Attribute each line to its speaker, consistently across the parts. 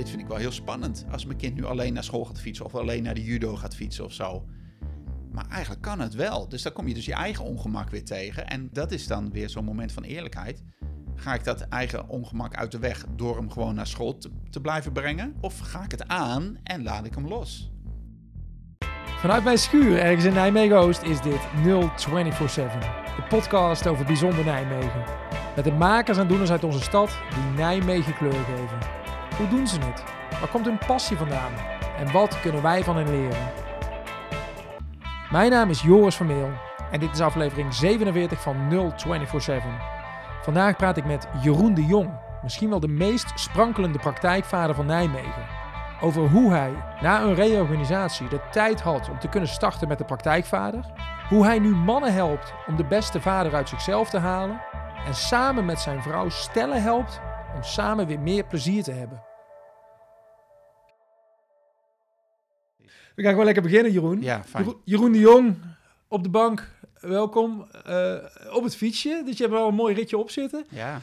Speaker 1: dit vind ik wel heel spannend. Als mijn kind nu alleen naar school gaat fietsen of alleen naar de judo gaat fietsen of zo. Maar eigenlijk kan het wel. Dus dan kom je dus je eigen ongemak weer tegen. En dat is dan weer zo'n moment van eerlijkheid. Ga ik dat eigen ongemak uit de weg door hem gewoon naar school te, blijven brengen? Of ga ik het aan en laat ik hem los?
Speaker 2: Vanuit mijn schuur ergens in Nijmegen-Oost is dit 0247. De podcast over bijzonder Nijmegen. Met de makers en doeners uit onze stad die Nijmegen kleur geven. Hoe doen ze het? Waar komt hun passie vandaan? En wat kunnen wij van hen leren? Mijn naam is Joris Vermeel en dit is aflevering 47 van 0247. Vandaag praat ik met Jeroen de Jong, misschien wel de meest sprankelende praktijkvader van Nijmegen. Over hoe hij na een reorganisatie de tijd had om te kunnen starten met de praktijkvader. Hoe hij nu mannen helpt om de beste vader uit zichzelf te halen. En samen met zijn vrouw stellen helpt om samen weer meer plezier te hebben. We gaan gewoon lekker beginnen, Jeroen.
Speaker 1: Ja, fijn.
Speaker 2: Jeroen, Jeroen de Jong op de bank. Welkom eh, op het fietsje. Dus je hebt wel een mooi ritje op zitten.
Speaker 1: Ja.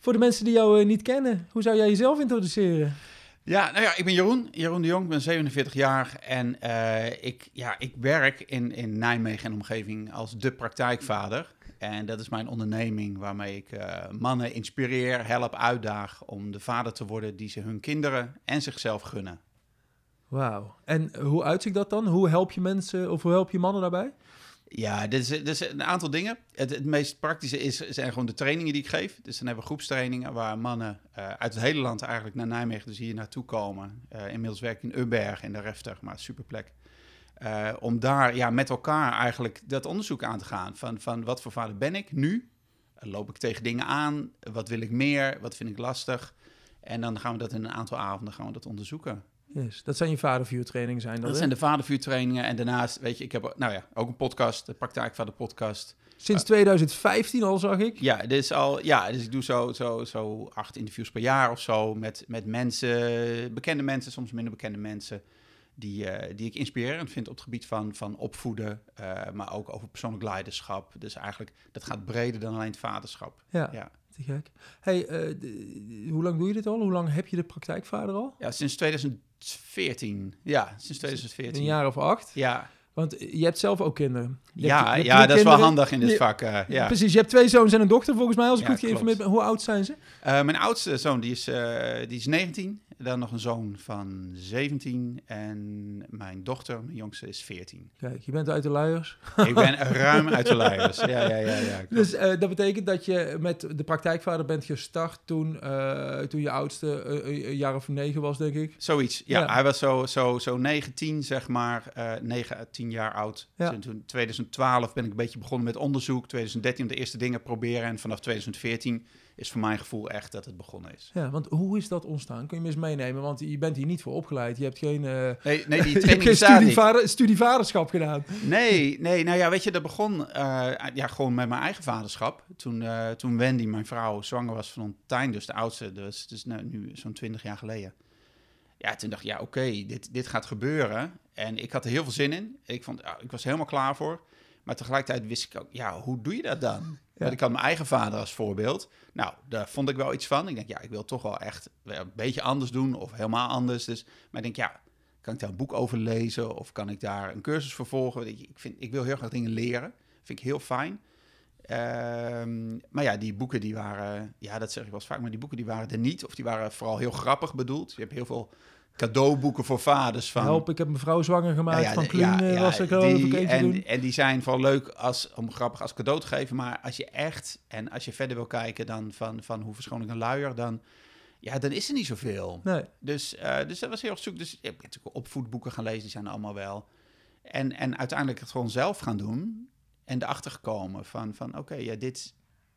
Speaker 2: Voor de mensen die jou eh, niet kennen, hoe zou jij jezelf introduceren?
Speaker 1: Ja, nou ja, ik ben Jeroen, Jeroen de Jong, ik ben 47 jaar en eh, ik, ja, ik werk in, in Nijmegen en omgeving als de praktijkvader. En dat is mijn onderneming waarmee ik mannen inspireer, help, uitdaag om de vader te worden die ze hun kinderen en zichzelf gunnen.
Speaker 2: Wauw. En hoe uitziet dat dan? Hoe help je mensen of hoe help je mannen daarbij?
Speaker 1: Ja, dit is een aantal dingen. Het, het meest praktische is, zijn gewoon de trainingen die ik geef. Dus dan hebben we groepstrainingen waar mannen uh, uit het hele land eigenlijk naar Nijmegen, dus hier naartoe komen. Uh, inmiddels werk ik in Ubberg in de Refter, maar superplek. Uh, om daar ja, met elkaar eigenlijk dat onderzoek aan te gaan. Van, van wat voor vader ben ik nu? loop ik tegen dingen aan? Wat wil ik meer? Wat vind ik lastig? En dan gaan we dat in een aantal avonden gaan we dat onderzoeken.
Speaker 2: Yes, dat zijn je vadervuurtrainingen zijn dat,
Speaker 1: Dat zijn de vadervuurtrainingen. En daarnaast, weet je, ik heb nou ja, ook een podcast, de Praktijkvader podcast.
Speaker 2: Sinds 2015 al, zag ik.
Speaker 1: Ja, dus al, ja, dus ik doe zo, zo, zo acht interviews per jaar of zo met, met mensen, bekende mensen, soms minder bekende mensen, die, uh, die ik inspirerend vind op het gebied van, van opvoeden, uh, maar ook over persoonlijk leiderschap. Dus eigenlijk, dat gaat breder dan alleen het vaderschap.
Speaker 2: Ja. ja. Te gek. Hey, hoe lang doe je dit al? Hoe lang heb je de praktijkvader al?
Speaker 1: Ja, sinds 2014. Ja, sinds 2014.
Speaker 2: Een jaar of acht?
Speaker 1: Ja.
Speaker 2: Want je hebt zelf ook kinderen. Je
Speaker 1: ja,
Speaker 2: hebt, je
Speaker 1: ja dat is wel handig in dit
Speaker 2: je,
Speaker 1: vak. Uh, ja.
Speaker 2: Precies, je hebt twee zoons en een dochter volgens mij, als ik
Speaker 1: Ja,
Speaker 2: goed geïnformeerd ben. Hoe oud zijn ze?
Speaker 1: Uh, mijn oudste zoon die is, uh, die is 19. Dan nog een zoon van 17. En mijn dochter, mijn jongste, is 14.
Speaker 2: Kijk, je bent uit de luiers.
Speaker 1: Ik ben ruim uit de luiers. Ja, ja, ja. ja
Speaker 2: dus uh, dat betekent dat je met de praktijkvader bent gestart toen, uh, toen je oudste uh, een jaar of negen was, denk ik.
Speaker 1: Zoiets, ja. ja. Hij was zo, zo, zo 9, 10, zeg maar, 9, 10 jaar oud.
Speaker 2: Ja.
Speaker 1: Dus toen 2012 ben ik een beetje begonnen met onderzoek. 2013 de eerste dingen proberen. En vanaf 2014 is voor mijn gevoel echt dat het begonnen is.
Speaker 2: Ja, want hoe is dat ontstaan? Kun je me eens meenemen? Want je bent hier niet voor opgeleid. Je hebt geen, uh,
Speaker 1: nee, nee, die
Speaker 2: je hebt
Speaker 1: training
Speaker 2: geen studievader, studievaderschap gedaan.
Speaker 1: Nee, nee, nou ja, weet je, dat begon uh, ja, gewoon met mijn eigen vaderschap. Toen, uh, toen Wendy, mijn vrouw, zwanger was van Tijn, dus de oudste, dus, dus nou, nu zo'n 20 jaar geleden. Ja, toen dacht ik, ja, oké, okay, dit, dit gaat gebeuren. En ik had er heel veel zin in. Ik, vond, ik was helemaal klaar voor. Maar tegelijkertijd wist ik ook, ja, hoe doe je dat dan? Want ik had mijn eigen vader als voorbeeld. Nou, daar vond ik wel iets van. Ik denk, ja, ik wil toch wel echt een beetje anders doen of helemaal anders. Dus, maar ik denk, ja, kan ik daar een boek over lezen of kan ik daar een cursus voor volgen? Ik, vind, ik wil heel graag dingen leren. Vind ik heel fijn. Um, maar ja, die boeken die waren, ja, dat zeg ik wel vaak, maar die boeken die waren er niet. Of die waren vooral heel grappig bedoeld. Je hebt heel veel cadeauboeken voor vaders. Van,
Speaker 2: Help, ik heb mijn vrouw zwanger gemaakt
Speaker 1: ja, ja,
Speaker 2: van Kluun,
Speaker 1: ja,
Speaker 2: was ik al een
Speaker 1: en,
Speaker 2: doen.
Speaker 1: en die zijn vooral leuk als, om grappig als cadeau te geven. Maar als je echt, en als je verder wil kijken dan van, van hoe verschoon ik een luier, dan, ja, dan is er niet zoveel.
Speaker 2: Nee.
Speaker 1: Dus, uh, dus dat was heel erg zoek. Dus ik heb natuurlijk opvoedboeken gaan lezen, die zijn allemaal wel. En, en uiteindelijk het gewoon zelf gaan doen. En erachter gekomen van, van oké, okay, ja, dit,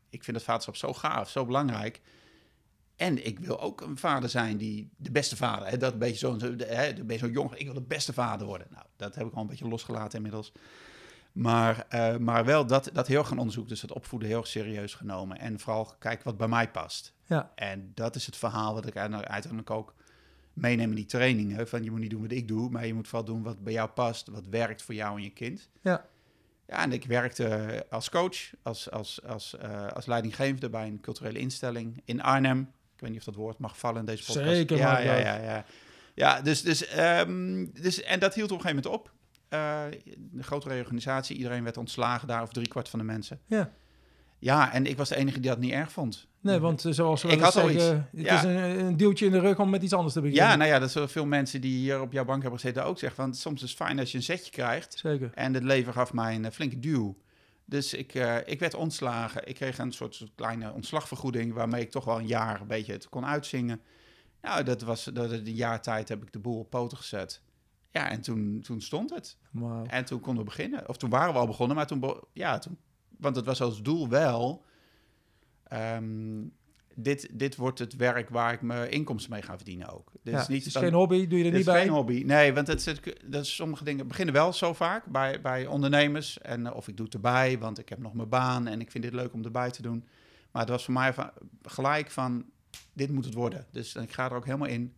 Speaker 1: ik vind het vaderschap zo gaaf, zo belangrijk. En ik wil ook een vader zijn die de beste vader, hè, dat beetje zo'n, je zo jong, ik wil de beste vader worden. Nou, dat heb ik al een beetje losgelaten inmiddels. Maar, uh, maar wel dat, dat heel gaan onderzoeken, dus dat opvoeden heel serieus genomen. En vooral kijken wat bij mij past.
Speaker 2: Ja.
Speaker 1: En dat is het verhaal wat ik uiteindelijk ook meeneem in die trainingen. Van je moet niet doen wat ik doe, maar je moet vooral doen wat bij jou past, wat werkt voor jou en je kind.
Speaker 2: Ja.
Speaker 1: Ja, en ik werkte als coach, als, als, als, uh, als leidinggevende bij een culturele instelling in Arnhem. Ik weet niet of dat woord mag vallen in deze podcast.
Speaker 2: Zeker
Speaker 1: ja, ja, ja, ja. Ja, dus, dus, ehm, dus, en dat hield op een gegeven moment op. Eh, een grote reorganisatie, iedereen werd ontslagen daar, of driekwart van de mensen.
Speaker 2: Ja.
Speaker 1: Ja, en ik was de enige die dat niet erg vond.
Speaker 2: Nee, want eh, zoals we
Speaker 1: Ik al
Speaker 2: zeggen, het
Speaker 1: Ja.
Speaker 2: is een, een duwtje in de rug om met iets anders te beginnen.
Speaker 1: Ja, nou ja, dat zullen veel mensen die hier op jouw bank hebben gezeten ook zeggen. Want soms is het fijn als je een zetje krijgt.
Speaker 2: Zeker.
Speaker 1: En het leven gaf mij een eh, flinke duw. Dus ik, eh, ik werd ontslagen. Ik kreeg een soort, kleine ontslagvergoeding... waarmee ik toch wel een jaar een beetje het kon uitzingen. Nou, dat was dat een jaar tijd heb ik de boel op poten gezet. Ja, en toen, toen stond het. En toen konden we beginnen. Of toen waren we al begonnen, maar toen... Ja, toen, want het was als doel wel... ehm, dit, dit wordt het werk waar ik mijn inkomsten mee ga verdienen ook. Dit
Speaker 2: Ja,
Speaker 1: is niet
Speaker 2: het is geen hobby, doe je er niet
Speaker 1: is
Speaker 2: bij.
Speaker 1: geen hobby. Nee, want het, zit- dat is, sommige dingen beginnen wel zo vaak bij, bij ondernemers. En, eh, of ik doe het erbij, want ik heb nog mijn baan en ik vind dit leuk om erbij te doen. Maar het was voor mij van, gelijk van, dit moet het worden. Dus ik ga er ook helemaal in.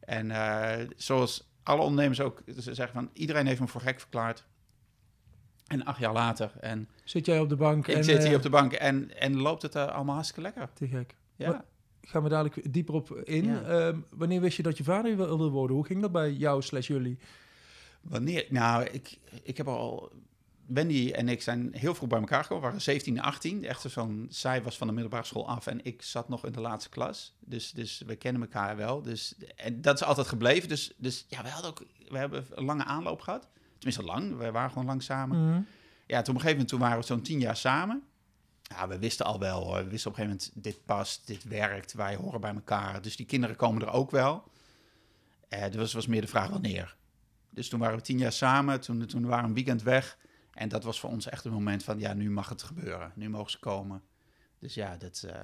Speaker 1: En eh, zoals alle ondernemers ook ze zeggen van, iedereen heeft me voor gek verklaard. En acht jaar later, en
Speaker 2: Zit jij op de bank
Speaker 1: ik
Speaker 2: en
Speaker 1: zit hier
Speaker 2: eh,
Speaker 1: op de bank en, en loopt het allemaal hartstikke lekker.
Speaker 2: te gek.
Speaker 1: Ja.
Speaker 2: Wat- Gaan we dadelijk dieper op in.
Speaker 1: Ja.
Speaker 2: Ehm, wanneer wist je dat je vader wilde worden? Hoe ging dat bij jou slash jullie?
Speaker 1: Wanneer? Nou, ik, ik heb al. Wendy en ik zijn heel vroeg bij elkaar gekomen. We waren 17 en 18. Echt zo'n. Zij was van de middelbare school af en ik zat nog in de laatste klas. Dus, dus we kennen elkaar wel. Dus, en dat is altijd gebleven. Dus, dus ja, we hadden ook. We hebben een lange aanloop gehad. Tenminste, lang. We waren gewoon lang samen.
Speaker 2: Mhm.
Speaker 1: Ja, toen op een gegeven moment toen waren we zo'n tien jaar samen. Ja, we wisten al wel hoor. We wisten op een gegeven moment, dit past, dit werkt, wij horen bij elkaar. Dus die kinderen komen er ook wel. Eh dus was meer de vraag wanneer. Dus toen waren we tien jaar samen, toen, toen waren we een weekend weg. En dat was voor ons echt een moment van, ja, nu mag het gebeuren. Nu mogen ze komen. Dus ja, dat... eh,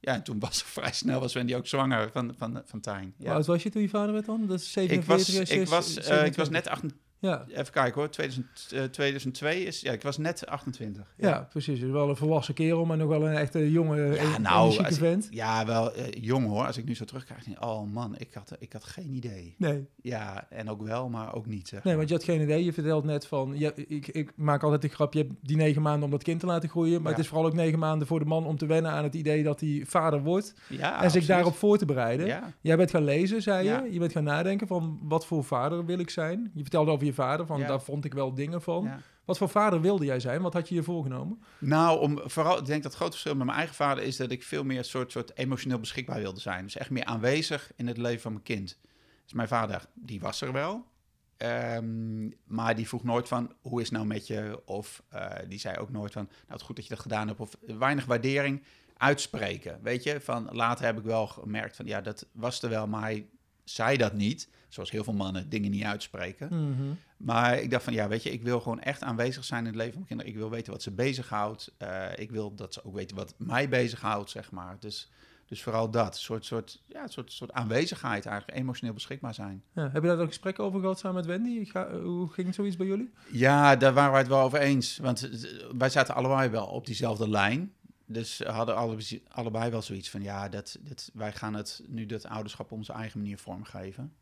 Speaker 1: ja, en toen was vrij snel, was Wendy ook zwanger van, van, van Tijn.
Speaker 2: Hoe
Speaker 1: Ja.
Speaker 2: oud was je toen je vader werd dan? Dat is
Speaker 1: Ik
Speaker 2: 47,
Speaker 1: was,
Speaker 2: is-
Speaker 1: ik, was, eh, ik was
Speaker 2: 27.
Speaker 1: net 28,
Speaker 2: Ja,
Speaker 1: even kijken hoor, 2000, eh, 2002 is, ja, ik was net 28.
Speaker 2: ja. precies. Dus wel een volwassen kerel, maar nog wel een echte jonge,
Speaker 1: Ja,
Speaker 2: ja,
Speaker 1: nou, ik-
Speaker 2: vent.
Speaker 1: Ja, wel eh, jong hoor. Als ik nu zo terugkijk, denk ik, oh man, ik had, ik had geen idee.
Speaker 2: Nee.
Speaker 1: Ja, en ook wel, maar ook niet. Zeg
Speaker 2: nee, want je had geen idee. Je vertelt net van, ja, ik, ik maak altijd de grap, je hebt die negen maanden om dat kind te laten groeien. Maar
Speaker 1: Ja.
Speaker 2: het is vooral ook negen maanden voor de man om te wennen aan het idee dat hij vader wordt.
Speaker 1: ja,
Speaker 2: en zich
Speaker 1: absoluut.
Speaker 2: daarop voor te bereiden.
Speaker 1: Ja,
Speaker 2: Jij bent gaan lezen, zei je. Je bent gaan nadenken van wat voor vader wil ik zijn. Je vertelde over je vader, van
Speaker 1: Ja.
Speaker 2: daar vond ik wel dingen van.
Speaker 1: ja.
Speaker 2: Wat voor vader wilde jij zijn? Wat had je je voorgenomen?
Speaker 1: Nou, om, vooral, ik denk dat het grote verschil met mijn eigen vader is dat ik veel meer soort, soort emotioneel beschikbaar wilde zijn. Dus echt meer aanwezig in het leven van mijn kind. Dus mijn vader, die was er wel. Ehm, maar die vroeg nooit van, hoe is het nou met je? Of eh, die zei ook nooit van, nou het is goed dat je dat gedaan hebt. Of weinig waardering uitspreken. Weet je, van later heb ik wel gemerkt van, ja, dat was er wel, maar hij zei dat niet. Zoals heel veel mannen dingen niet uitspreken. Maar ik dacht van, ja, weet je, ik wil gewoon echt aanwezig zijn in het leven van mijn kinderen. Ik wil weten wat ze bezighoudt. Eh ik wil dat ze ook weten wat mij bezighoudt, zeg maar. Dus, dus vooral dat, een soort, soort, ja, soort, soort aanwezigheid eigenlijk, emotioneel beschikbaar zijn.
Speaker 2: Ja, heb je daar ook gesprek over gehad samen met Wendy? Ga, hoe ging zoiets bij jullie?
Speaker 1: Ja, daar waren wij het wel over eens. Want wij zaten allebei wel op diezelfde lijn. Dus hadden alle, allebei wel zoiets van, ja, dat, wij gaan het nu dat ouderschap op onze eigen manier vormgeven.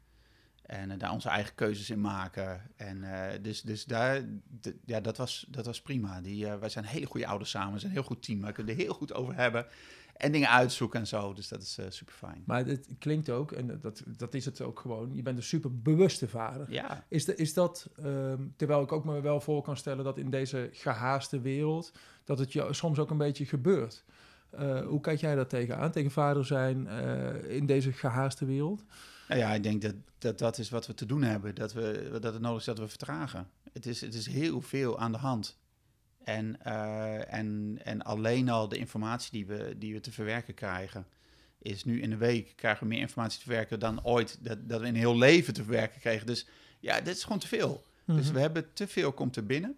Speaker 1: En eh, daar onze eigen keuzes in maken. En eh, dus, dus daar, ja, dat was, dat was prima. Die, eh, wij zijn hele goede ouders samen. We zijn een heel goed team. We kunnen er heel goed over hebben. En dingen uitzoeken en zo. Dus dat is super fijn.
Speaker 2: Maar het klinkt ook, en dat, dat is het ook gewoon, je bent een super bewuste vader.
Speaker 1: Ja,
Speaker 2: Is, de, is dat, ehm, terwijl ik ook me wel voor kan stellen dat in deze gehaaste wereld, dat het je soms ook een beetje gebeurt. Eh, hoe kijk jij daar tegenaan, tegen vader zijn eh, in deze gehaaste wereld?
Speaker 1: Nou ja, ik denk dat, dat dat is wat we te doen hebben. Dat, we, dat het nodig is dat we vertragen. Het is, het is heel veel aan de hand. En, eh, en, en alleen al de informatie die we, die we te verwerken krijgen, is nu in een week krijgen we meer informatie te verwerken dan ooit dat, dat we in een heel leven te verwerken kregen. Dus ja, dit is gewoon te veel. Dus
Speaker 2: Mhm.
Speaker 1: we hebben te veel komt er binnen.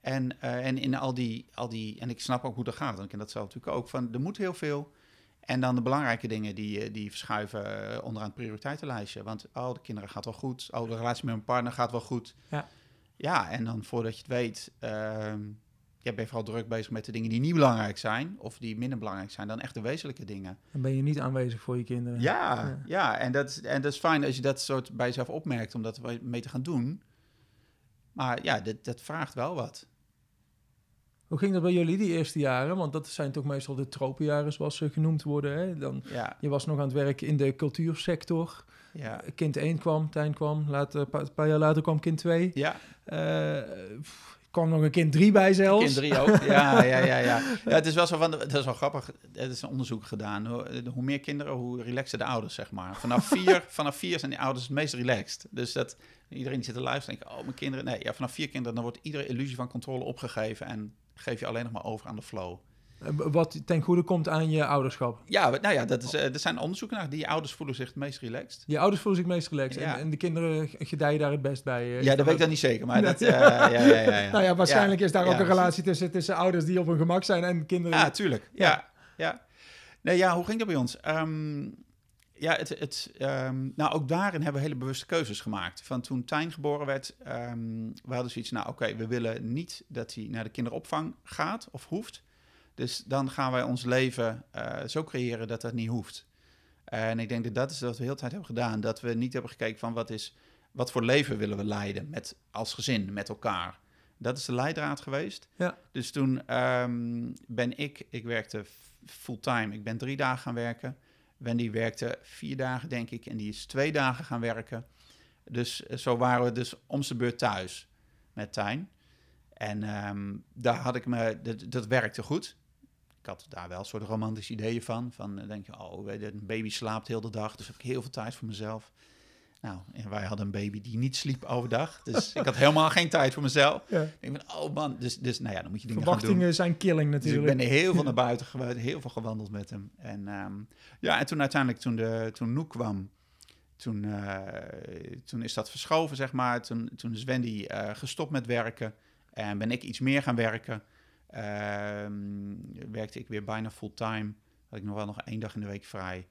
Speaker 1: En, eh, en in al die, al die, en ik snap ook hoe dat gaat, want ik ken dat zelf natuurlijk ook, van er moet heel veel. En dan de belangrijke dingen die, eh, die verschuiven onderaan het prioriteitenlijstje. Want, oh, de kinderen gaat wel goed. Oh, de relatie met mijn partner gaat wel goed.
Speaker 2: Ja.
Speaker 1: Ja, en dan voordat je het weet, ehm je vooral druk bezig met de dingen die niet belangrijk zijn. Of die minder belangrijk zijn dan echt de wezenlijke dingen.
Speaker 2: Dan ben je niet aanwezig voor je kinderen.
Speaker 1: Ja,
Speaker 2: Ja.
Speaker 1: ja. en, dat, en dat is fijn als je dat soort bij jezelf opmerkt om dat mee te gaan doen. Maar ja, dat, dat vraagt wel wat.
Speaker 2: Hoe ging dat bij jullie die eerste jaren? Want dat zijn toch meestal de tropenjaren, zoals ze genoemd worden. Hè? Dan,
Speaker 1: Ja,
Speaker 2: je was nog aan het werken in de cultuursector.
Speaker 1: ja.
Speaker 2: Kind 1 kwam, Tijn kwam. Later, een paar, jaar later kwam kind 2.
Speaker 1: Ja,
Speaker 2: Eh, kwam nog een kind 3 bij zelfs.
Speaker 1: kind drie ook. Ja, ja, ja, ja. ja het is wel zo van, het is wel grappig. Er is een onderzoek gedaan. Hoe, hoe meer kinderen, hoe relaxer de ouders, zeg maar. Vanaf vier, vanaf vier zijn die ouders het meest relaxed. Dus dat iedereen die zit te luisteren, denkt, oh, mijn kinderen. Nee, ja, vanaf vier kinderen, dan wordt iedere illusie van controle opgegeven en geef je alleen nog maar over aan de flow.
Speaker 2: Wat ten goede komt aan je ouderschap.
Speaker 1: Ja, nou ja, dat is, eh, er zijn onderzoeken naar. Die ouders voelen zich het meest relaxed.
Speaker 2: Je ouders voelen zich het meest relaxed.
Speaker 1: Ja.
Speaker 2: En, en de kinderen gedijen daar het best bij. eh.
Speaker 1: Ja, dat weet ik dan niet zeker, maar dat... eh, ja, ja, ja, ja.
Speaker 2: Nou ja, waarschijnlijk is daar ook een relatie tussen, tussen ouders die op hun gemak zijn en kinderen.
Speaker 1: Ja, tuurlijk. Ja, ja. Nee, ja, hoe ging dat bij ons? Ehm, ja, het, het, ehm, nou, ook daarin hebben we hele bewuste keuzes gemaakt. Van toen Tijn geboren werd, ehm, we hadden zoiets, nou oké, we willen niet dat hij naar de kinderopvang gaat of hoeft. Dus dan gaan wij ons leven eh, zo creëren dat dat niet hoeft. En ik denk dat dat is wat we de hele tijd hebben gedaan. Dat we niet hebben gekeken van wat, is, wat voor leven willen we leiden met, als gezin, met elkaar. Dat is de leidraad geweest.
Speaker 2: Ja.
Speaker 1: Dus toen ehm, ben ik, ik werkte fulltime, ik ben drie dagen gaan werken. Wendy werkte vier dagen, denk ik, en die is twee dagen gaan werken. Dus eh, zo waren we dus om zijn beurt thuis met Tijn. En ehm, daar had ik me, dat, dat werkte goed. Ik had daar wel een soort romantische ideeën van. Van dan denk je, oh, een baby slaapt heel de dag, dus heb ik heel veel tijd voor mezelf. Nou, en wij hadden een baby die niet sliep overdag. Dus ik had helemaal geen tijd voor mezelf.
Speaker 2: Ja.
Speaker 1: Ik denk van, oh man, dus, dus nou ja, dan moet je dingen gaan doen.
Speaker 2: Verwachtingen zijn killing
Speaker 1: Dus ik
Speaker 2: natuurlijk.
Speaker 1: ben er heel veel naar buiten geweest, heel veel gewandeld met hem. En ehm, ja, en toen uiteindelijk, toen, de, toen Noek kwam, toen, eh, toen is dat verschoven, zeg maar. Toen, toen is Wendy eh, gestopt met werken en ben ik iets meer gaan werken. Ehm, werkte ik weer bijna fulltime. Had ik nog wel nog één dag in de week vrij.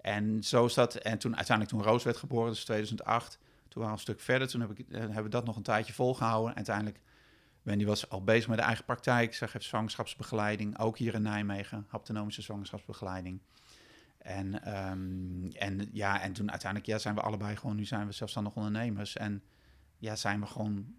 Speaker 1: En zo is dat. En toen uiteindelijk toen Roos werd geboren, dus 2008, toen waren we een stuk verder. Toen heb ik, eh, hebben we dat nog een tijdje volgehouden. Uiteindelijk Wendy was al bezig met de eigen praktijk. Zij geeft zwangerschapsbegeleiding, ook hier in Nijmegen, haptonomische zwangerschapsbegeleiding. En, ehm, en ja, en toen uiteindelijk ja, zijn we allebei gewoon, nu zijn we zelfstandig ondernemers. En ja, zijn we gewoon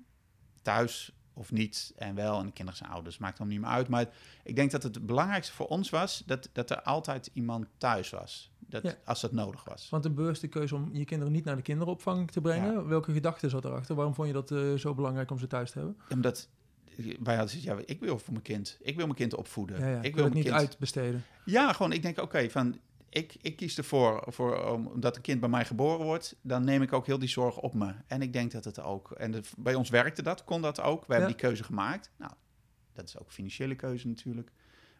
Speaker 1: thuis of niet en wel. En de kinderen zijn ouders, maakt dan niet meer uit. Maar ik denk dat het belangrijkste voor ons was dat, dat er altijd iemand thuis was. Dat,
Speaker 2: Ja.
Speaker 1: Als dat nodig was.
Speaker 2: Want een bewuste keuze om je kinderen niet naar de kinderopvang te brengen. Welke gedachte zat erachter? Waarom vond je dat eh, zo belangrijk om ze thuis te hebben?
Speaker 1: Omdat wij hadden zoiets, ja, ik wil voor mijn kind. Ik wil mijn kind opvoeden.
Speaker 2: Ja, ja.
Speaker 1: Ik wil
Speaker 2: het niet
Speaker 1: kind
Speaker 2: uitbesteden.
Speaker 1: Ja, gewoon, ik denk, oké, van, ik, ik kies ervoor, voor, om- omdat een kind bij mij geboren wordt, dan neem ik ook heel die zorg op me. En ik denk dat het ook, en bij ons werkte dat, kon dat ook. We hebben die keuze gemaakt. Nou, dat is ook een financiële keuze natuurlijk.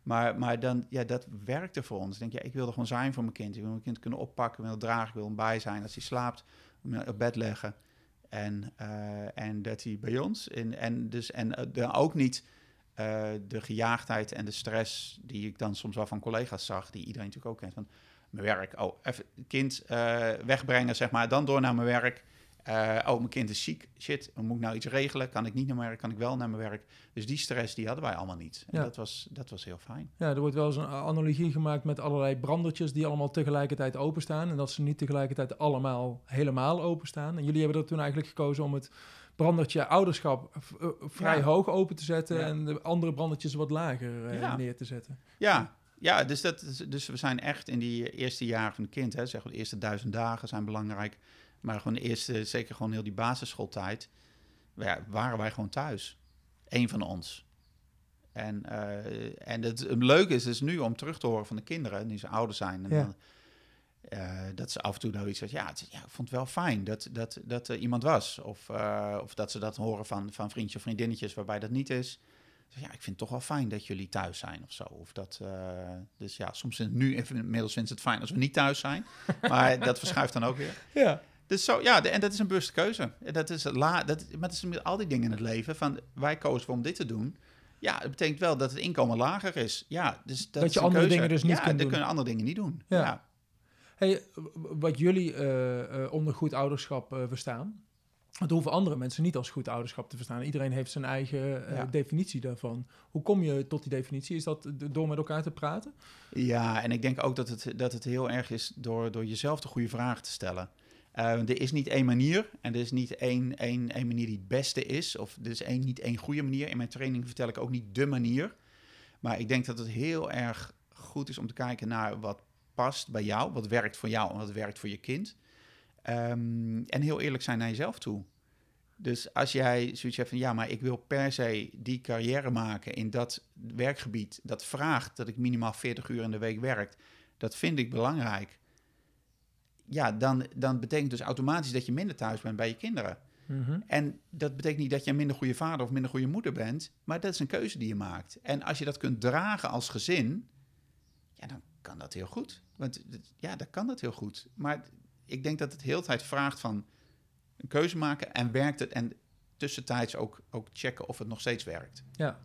Speaker 1: Maar, maar dan, ja, dat werkte voor ons. Ik denk, ja, ik wil er gewoon zijn voor mijn kind. Ik wil mijn kind kunnen oppakken, wil dragen, ik wil hem bij zijn. Als hij slaapt, hem op bed leggen. En, eh, en dat hij bij ons. En, en, dus, en dan ook niet eh, de gejaagdheid en de stress die ik dan soms wel van collega's zag, die iedereen natuurlijk ook kent. Van mijn werk, oh, even kind eh, wegbrengen, zeg maar, dan door naar mijn werk. Eh, oh, mijn kind is ziek. Shit, moet ik nou iets regelen? Kan ik niet naar mijn werk? Kan ik wel naar mijn werk? Dus die stress, die hadden wij allemaal niet. En
Speaker 2: Ja.
Speaker 1: dat, was, dat was heel fijn.
Speaker 2: Ja, er wordt wel eens een analogie gemaakt met allerlei brandertjes die allemaal tegelijkertijd openstaan. En dat ze niet tegelijkertijd allemaal helemaal openstaan. En jullie hebben er toen eigenlijk gekozen om het brandertje ouderschap eh, vrij
Speaker 1: Ja.
Speaker 2: hoog open te zetten.
Speaker 1: Ja.
Speaker 2: En de andere brandertjes wat lager neer te zetten.
Speaker 1: Ja, ja dus, dat, dus we zijn echt in die eerste jaren van het kind, hè, zeg maar de eerste duizend dagen zijn belangrijk. Maar gewoon de eerste, zeker gewoon heel die basisschooltijd, ja, waren wij gewoon thuis. Eén van ons. En, eh, en het, het leuke is dus nu om terug te horen van de kinderen, die ze ouder zijn. En
Speaker 2: Ja.
Speaker 1: dan, eh, dat ze af en toe nou iets zeggen, ja, het, ja, ik vond het wel fijn dat, dat, dat er iemand was. Of, eh, of dat ze dat horen van, van vriendjes of vriendinnetjes waarbij dat niet is. Ja, ik vind het toch wel fijn dat jullie thuis zijn of zo. Of dat, eh, dus ja, soms in- nu even- inmiddels vindt het fijn als we niet thuis zijn. Maar dat verschuift dan ook weer.
Speaker 2: Ja.
Speaker 1: Dus zo, ja, de- en dat is een bewuste keuze. En Dat is, la, dat, maar dat is met al die dingen in het leven. Van, wij kozen om dit te doen. Ja, dat betekent wel dat het inkomen lager is. Ja, dus dat,
Speaker 2: Dat
Speaker 1: is
Speaker 2: je andere
Speaker 1: keuze.
Speaker 2: dingen dus niet
Speaker 1: ja,
Speaker 2: kunt
Speaker 1: dan
Speaker 2: doen.
Speaker 1: kunnen andere dingen niet doen.
Speaker 2: Ja.
Speaker 1: Ja.
Speaker 2: Hey, wat jullie eh, eh, onder goed ouderschap verstaan, dat hoeven andere mensen niet als goed ouderschap te verstaan. Iedereen heeft zijn eigen eh,
Speaker 1: Ja.
Speaker 2: definitie daarvan. Hoe kom je tot die definitie? Is dat door met elkaar te praten?
Speaker 1: Ja, en ik denk ook dat het, dat het heel erg is door, door jezelf de goede vragen te stellen. Uh, er is niet één manier en er is niet één, één, één manier die het beste is. Of er is één, niet één goede manier. In mijn training vertel ik ook niet de manier. Maar ik denk dat het heel erg goed is om te kijken naar wat past bij jou, wat werkt voor jou en wat werkt voor je kind. Um, en heel eerlijk zijn naar jezelf toe. Dus als jij zoiets hebt van ja, maar ik wil per se die carrière maken in dat werkgebied, dat vraagt dat ik minimaal 40 uur in de week werk, dat vind ik belangrijk. Ja, dan, dan betekent dus automatisch dat je minder thuis bent bij je kinderen.
Speaker 2: Mhm.
Speaker 1: En dat betekent niet dat je een minder goede vader of minder goede moeder bent, maar dat is een keuze die je maakt. En als je dat kunt dragen als gezin, ja, dan kan dat heel goed. Want ja, dan kan dat heel goed. Maar ik denk dat het heel tijd vraagt van een keuze maken en werkt het en tussentijds ook, ook checken of het nog steeds werkt.
Speaker 2: Ja.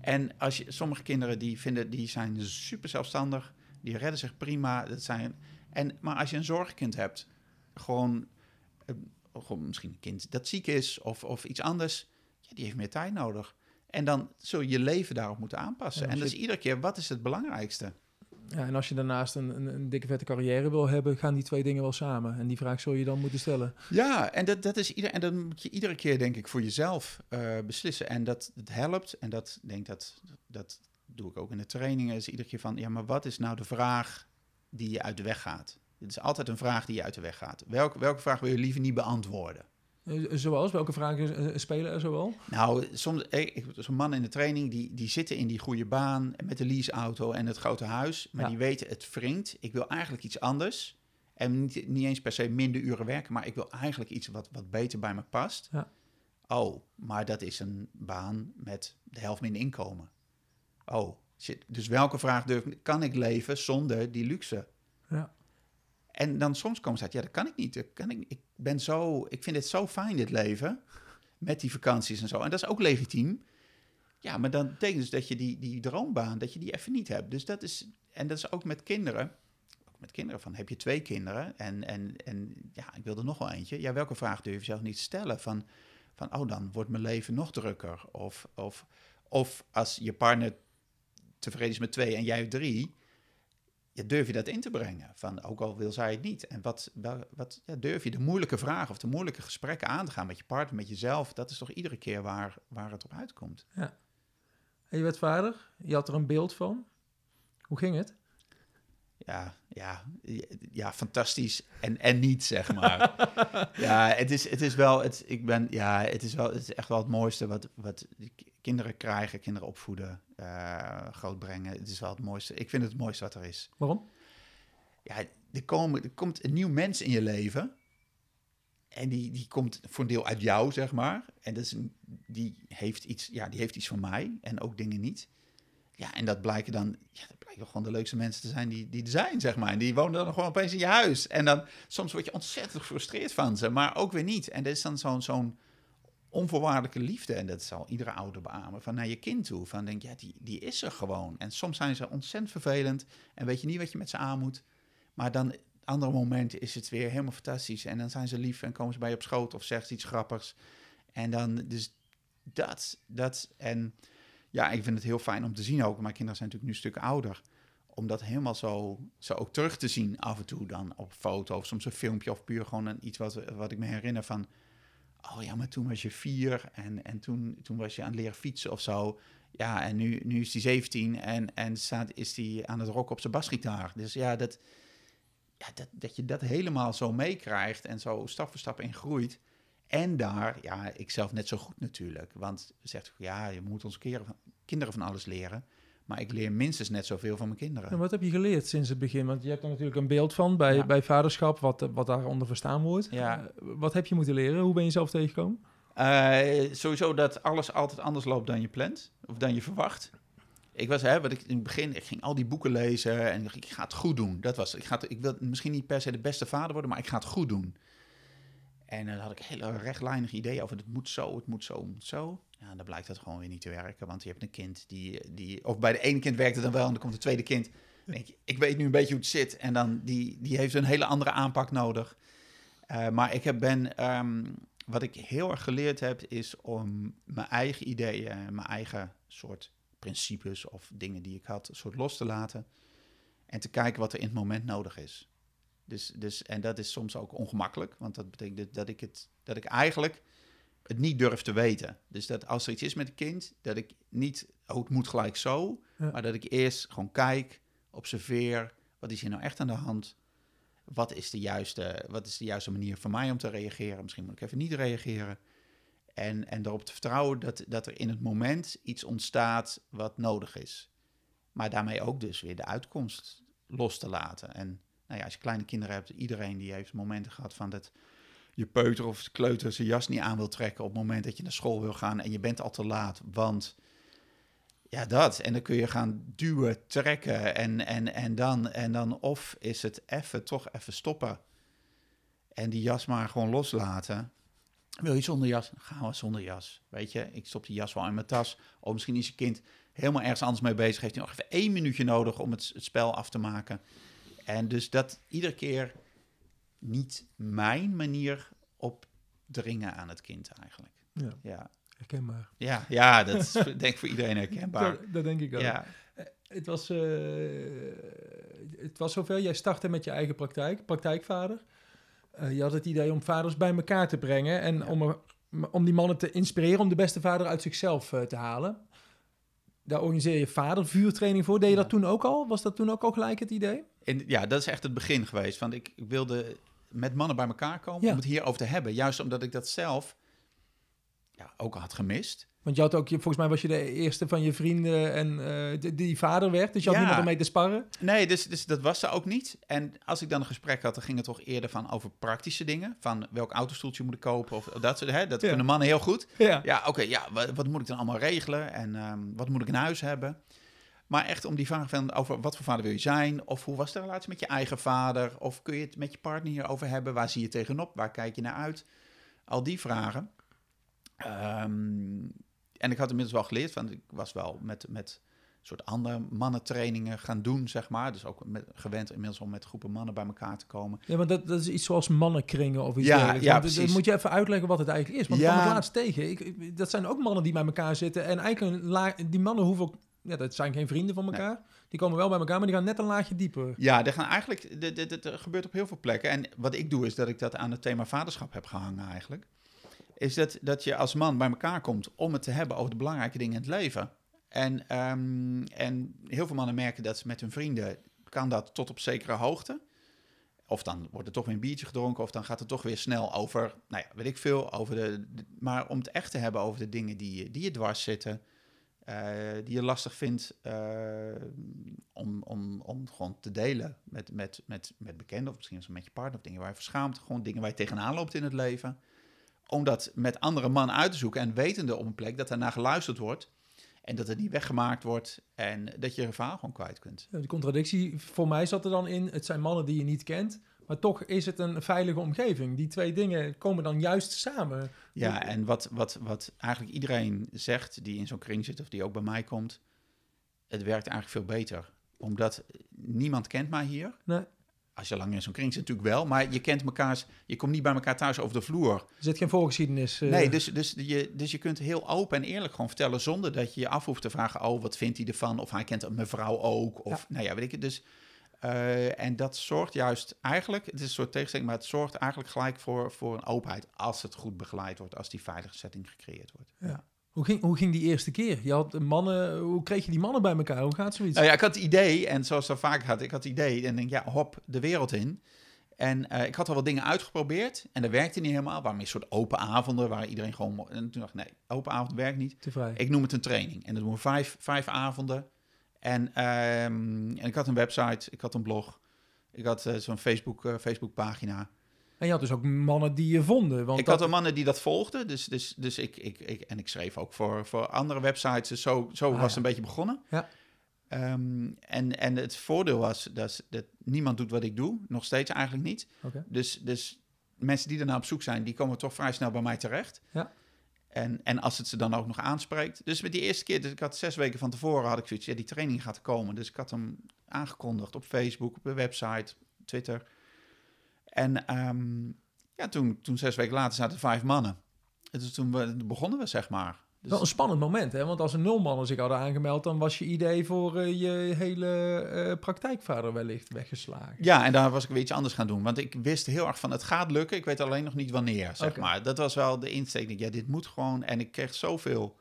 Speaker 1: En als je, sommige kinderen die vinden, die zijn super zelfstandig, die redden zich prima. Dat zijn, en, maar als je een zorgkind hebt, gewoon, eh, gewoon misschien een kind dat ziek is of, of iets anders, ja, die heeft meer tijd nodig. En dan zul je je leven daarop moeten aanpassen. En, en dat is iedere keer, wat is het belangrijkste?
Speaker 2: Ja, en als je daarnaast een, een, een, dikke vette carrière wil hebben, gaan die twee dingen wel samen. En die vraag zul je dan moeten stellen.
Speaker 1: Ja, en dat, dat is ieder, en dan moet je iedere keer, denk ik, voor jezelf uh, beslissen. En dat, dat helpt. En dat denk dat, dat doe ik ook in de trainingen. Is iedere keer van, ja, maar wat is nou de vraag die je uit de weg gaat? Het is altijd een vraag die je uit de weg gaat. Welke, welke vraag wil je liever niet beantwoorden?
Speaker 2: Eh, zoals? Welke vragen eh, spelen er zoal?
Speaker 1: Nou, soms, zo'n man in de training, die, die zitten in die goede baan met de leaseauto en het grote huis. Maar die weten, het wringt. Ik wil eigenlijk iets anders. En niet, niet eens per se minder uren werken, maar ik wil eigenlijk iets wat, wat beter bij me past.
Speaker 2: Ja.
Speaker 1: Oh, maar dat is een baan met de helft minder inkomen. Oh, shit. Dus welke vraag durf kan ik leven zonder die luxe?
Speaker 2: Ja.
Speaker 1: En dan soms komen ze uit, ja, dat kan ik niet. Dat kan ik, ik ben zo, ik vind het zo fijn, dit leven. Met die vakanties en zo. En dat is ook legitiem. Ja, maar dan betekent dus dat je die, die droombaan, dat je die even niet hebt. Dus dat is, en dat is ook met kinderen. Ook met kinderen van, heb je twee kinderen? En, en, en ja, ik wil er nog wel eentje. Ja, welke vraag durf je zelf niet te stellen? Van, van oh, dan wordt mijn leven nog drukker. Of, of, of als je partner tevreden is met twee en jij drie ja, durf je dat in te brengen? Van, ook al wil zij het niet. En wat, wat ja, durf je de moeilijke vragen of de moeilijke gesprekken aan te gaan met je partner, met jezelf? Dat is toch iedere keer waar, waar het op uitkomt.
Speaker 2: Ja. En je werd vader, je had er een beeld van. Hoe ging het?
Speaker 1: Ja, ja, ja, fantastisch en, en niet, zeg maar. ja, het is, het is wel, het, ik ben, ja, het is wel, het is echt wel het mooiste wat, wat kinderen krijgen, kinderen opvoeden, uh, grootbrengen. Het is wel het mooiste. Ik vind het het mooiste wat er is.
Speaker 2: Waarom?
Speaker 1: Ja, er, komen, er komt een nieuw mens in je leven. En die, die komt voor een deel uit jou, zeg maar. En dat is een, die, heeft iets, ja, die heeft iets van mij en ook dingen niet. Ja, en dat blijken dan, ja, dat blijken gewoon de leukste mensen te zijn die, die er zijn, zeg maar. En die wonen dan gewoon opeens in je huis. En dan, soms word je ontzettend gefrustreerd van ze, maar ook weer niet. En dat is dan zo'n zo'n onvoorwaardelijke liefde. En dat zal iedere ouder beamen. Van naar je kind toe. Van denk, ja, die, die is er gewoon. En soms zijn ze ontzettend vervelend. En weet je niet wat je met ze aan moet. Maar dan andere momenten is het weer helemaal fantastisch. En dan zijn ze lief en komen ze bij je op schoot of zegt iets grappigs. En dan, dus dat, dat. En ja, ik vind het heel fijn om te zien ook. Mijn kinderen zijn natuurlijk nu een stuk ouder. Om dat helemaal zo, zo ook terug te zien af en toe dan op foto. Of soms een filmpje of puur gewoon een, iets wat, wat ik me herinner van oh ja, maar toen was je vier en, en toen, toen was je aan het leren fietsen of zo. Ja, en nu, nu is hij 17 en, en staat, is hij aan het rocken op zijn basgitaar. Dus ja, dat, ja dat, dat je dat helemaal zo meekrijgt en zo stap voor stap in groeit. En daar, ja, ik zelf net zo goed natuurlijk. Want zegt, ja, je moet ons kinderen van alles leren. Maar ik leer minstens net zoveel van mijn kinderen.
Speaker 2: En wat heb je geleerd sinds het begin? Want je hebt er natuurlijk een beeld van bij, bij vaderschap, wat, wat daaronder verstaan wordt.
Speaker 1: Ja.
Speaker 2: Wat heb je moeten leren? Hoe ben je zelf tegengekomen?
Speaker 1: Uh, sowieso dat alles altijd anders loopt dan je plant, of dan je verwacht. Ik was, hè, wat ik in het begin, ik ging al die boeken lezen en ik, ga het goed doen. Dat was, ik, ga ik wil misschien niet per se de beste vader worden, maar ik ga het goed doen. En dan had ik hele rechtlijnige ideeën over het moet zo, het moet zo, het moet zo. Ja, dan blijkt dat gewoon weer niet te werken. Want je hebt een kind die, die of bij de ene kind werkt het dan wel en dan komt het tweede kind. Denk je, ik weet nu een beetje hoe het zit. En dan die, die heeft een hele andere aanpak nodig. Uh, maar ik heb, ben, um, wat ik heel erg geleerd heb, is om mijn eigen ideeën, mijn eigen soort principes of dingen die ik had, soort los te laten. En te kijken wat er in het moment nodig is. Dus, dus, en dat is soms ook ongemakkelijk, want dat betekent dat- dat ik, het, dat ik eigenlijk het niet durf te weten. Dus dat als er iets is met een kind, dat ik niet, oh, het moet gelijk zo,
Speaker 2: Ja.
Speaker 1: maar dat ik eerst gewoon kijk, observeer, wat is hier nou echt aan de hand? Wat is de juiste, wat is de juiste manier voor mij om te reageren? Misschien moet ik even niet reageren. En, en erop te vertrouwen dat, dat er in het moment iets ontstaat wat nodig is. Maar daarmee ook dus weer de uitkomst los te laten. En nou ja, als je kleine kinderen hebt, iedereen die heeft momenten gehad van dat je peuter of kleuter zijn jas niet aan wil trekken op het moment dat je naar school wil gaan en je bent al te laat, want ja, dat. En dan kun je gaan duwen, trekken en, en, en, dan, en dan of is het even, toch even stoppen en die jas maar gewoon loslaten. Wil je zonder jas? Gaan we zonder jas. Weet je, ik stop die jas wel in mijn tas. Of misschien is je kind helemaal ergens anders mee bezig. Heeft hij nog even één minuutje nodig om het, het spel af te maken. En dus dat iedere keer niet mijn manier opdringen aan het kind eigenlijk.
Speaker 2: Ja,
Speaker 1: Ja,
Speaker 2: herkenbaar.
Speaker 1: ja, ja dat is denk ik voor iedereen herkenbaar.
Speaker 2: Dat, dat denk ik ook.
Speaker 1: Ja,
Speaker 2: Het was, eh, het was zover. Jij startte met je eigen praktijk, praktijkvader. Eh, je had het idee om vaders bij elkaar te brengen en
Speaker 1: Ja.
Speaker 2: om, er, om die mannen te inspireren om de beste vader uit zichzelf eh, te halen. Daar organiseer je vadervuurtraining voor. Deed je
Speaker 1: Ja.
Speaker 2: dat toen ook al? Was dat toen ook al gelijk het idee?
Speaker 1: en, ja, dat is echt het begin geweest. Want ik wilde met mannen bij elkaar komen
Speaker 2: Ja.
Speaker 1: om het hierover te hebben. Juist omdat ik dat zelf ja, ook had gemist.
Speaker 2: Want je had ook, je- volgens mij was je de eerste van je vrienden en eh, die, die vader werd. Dus je had
Speaker 1: Ja.
Speaker 2: niemand om mee te sparren.
Speaker 1: Nee, dus, dus dat was er ook niet. En als ik dan een gesprek had, dan ging het toch eerder van over praktische dingen. Van welk autostoeltje moet ik kopen of dat soort hè, Dat kunnen mannen heel goed.
Speaker 2: Ja.
Speaker 1: Ja, oké, ja, wat, wat moet ik dan allemaal regelen en ehm, wat moet ik in huis hebben? Maar echt om die vraag van over wat voor vader wil je zijn? Of hoe was de relatie met je eigen vader? Of kun je het met je partner hierover hebben? Waar zie je tegenop? Waar kijk je naar uit? Al die vragen. Ehm, en ik had inmiddels wel geleerd, want ik was wel met, met een soort andere mannentrainingen gaan doen, zeg maar. Dus ook met, gewend inmiddels om met groepen mannen bij elkaar te komen.
Speaker 2: Ja, want dat, dat is iets zoals mannenkringen of iets
Speaker 1: Ja,
Speaker 2: dergelijks.
Speaker 1: ja,
Speaker 2: dan
Speaker 1: precies.
Speaker 2: moet je even uitleggen wat het eigenlijk is. Want ik
Speaker 1: Ja.
Speaker 2: kwam het laatst tegen. Ik, ik- dat zijn ook mannen die bij elkaar zitten. En eigenlijk die mannen hoeven ook... Ja, dat zijn geen vrienden van elkaar. Die komen wel bij elkaar, maar die gaan net een laagje dieper.
Speaker 1: Ja, er gaan eigenlijk, dit, dit, dit gebeurt op heel veel plekken. En wat ik doe, is dat ik dat aan het thema vaderschap heb gehangen eigenlijk. Is dat, dat je als man bij elkaar komt om het te hebben over de belangrijke dingen in het leven. En, ehm, en heel veel mannen merken dat ze met hun vrienden, kan dat tot op zekere hoogte. Of dan wordt er toch weer een biertje gedronken, of dan gaat het toch weer snel over, nou ja, weet ik veel, over de, de- maar om het echt te hebben over de dingen die, je- die je dwars zitten, die je lastig vindt, eh, om, om, om gewoon te delen met, met, met, met bekenden, of misschien met je partner, of dingen waar je verschaamt, gewoon dingen waar je tegenaan loopt in het leven. Om dat met andere mannen uit te zoeken en wetende op een plek dat naar geluisterd wordt en dat het niet weggemaakt wordt en dat je je verhaal gewoon kwijt kunt.
Speaker 2: De contradictie voor mij zat er dan in. Het zijn mannen die je niet kent. Maar toch is het een veilige omgeving. Die twee dingen komen dan juist samen.
Speaker 1: Ja, en wat, wat, wat eigenlijk iedereen zegt die in zo'n kring zit of die ook bij mij komt, het werkt eigenlijk veel beter. Omdat niemand kent mij hier.
Speaker 2: Nee.
Speaker 1: Als je lang in zo'n kring zit natuurlijk wel, maar je kent elkaars, je komt niet bij elkaar thuis over de vloer.
Speaker 2: Er zit geen voorgeschiedenis. eh,
Speaker 1: Nee, dus, dus, je, dus je kunt heel open en eerlijk gewoon vertellen zonder dat je je af hoeft te vragen, oh, wat vindt hij ervan? Of hij kent mijn vrouw ook, of nou ja, weet ik het. Dus, eh, en dat zorgt juist eigenlijk, het is een soort tegenstelling, maar het zorgt eigenlijk gelijk voor, voor een openheid als het goed begeleid wordt, als die veilige setting gecreëerd wordt.
Speaker 2: Ja. Hoe, ging, hoe ging die eerste keer? Je had mannen, hoe kreeg je die mannen bij elkaar? Hoe gaat zoiets?
Speaker 1: Nou ja, ik had het idee, en zoals dat vaak gaat, ik had het idee en denk, ja, hop, de wereld in. En eh, ik had al wat dingen uitgeprobeerd en dat werkte niet helemaal. Waarom een soort open avonden, waar iedereen gewoon... En toen dacht ik, nee, open avond werkt niet.
Speaker 2: Te vrij.
Speaker 1: Ik noem het een training. En dat doen we vijf, vijf avonden. En, ehm, en ik had een website, ik had een blog, ik had eh, zo'n Facebook, eh, Facebookpagina.
Speaker 2: En je had dus ook mannen die je vonden. Want
Speaker 1: ik
Speaker 2: dat,
Speaker 1: had al mannen die dat volgden, dus, dus, dus ik, ik, ik, en ik schreef ook voor, voor andere websites. Dus zo, zo
Speaker 2: Ah,
Speaker 1: was
Speaker 2: ja.
Speaker 1: het een beetje begonnen.
Speaker 2: Ja.
Speaker 1: Ehm, en, en het voordeel was dat, dat niemand doet wat ik doe, nog steeds eigenlijk niet. Dus, dus mensen die daarna op zoek zijn, die komen toch vrij snel bij mij terecht.
Speaker 2: Ja.
Speaker 1: En, en als het ze dan ook nog aanspreekt. Dus met die eerste keer, dus ik had zes weken van tevoren, had ik zoiets, ja, die training gaat komen. Dus ik had hem aangekondigd op Facebook, op de website, Twitter. En ehm, ja, toen, toen zes weken later zaten vijf mannen. En dus toen we- begonnen we, zeg maar. Dus,
Speaker 2: Wel een spannend moment, hè? Want als er nul mannen zich hadden aangemeld, dan was je idee voor eh, je hele eh, praktijkvader wellicht weggeslagen.
Speaker 1: ja, en daar was ik weer iets anders gaan doen. Want ik wist heel erg van, het gaat lukken. Ik weet alleen nog niet wanneer, zeg maar. Dat was wel de insteek. Ja, dit moet gewoon. En ik kreeg zoveel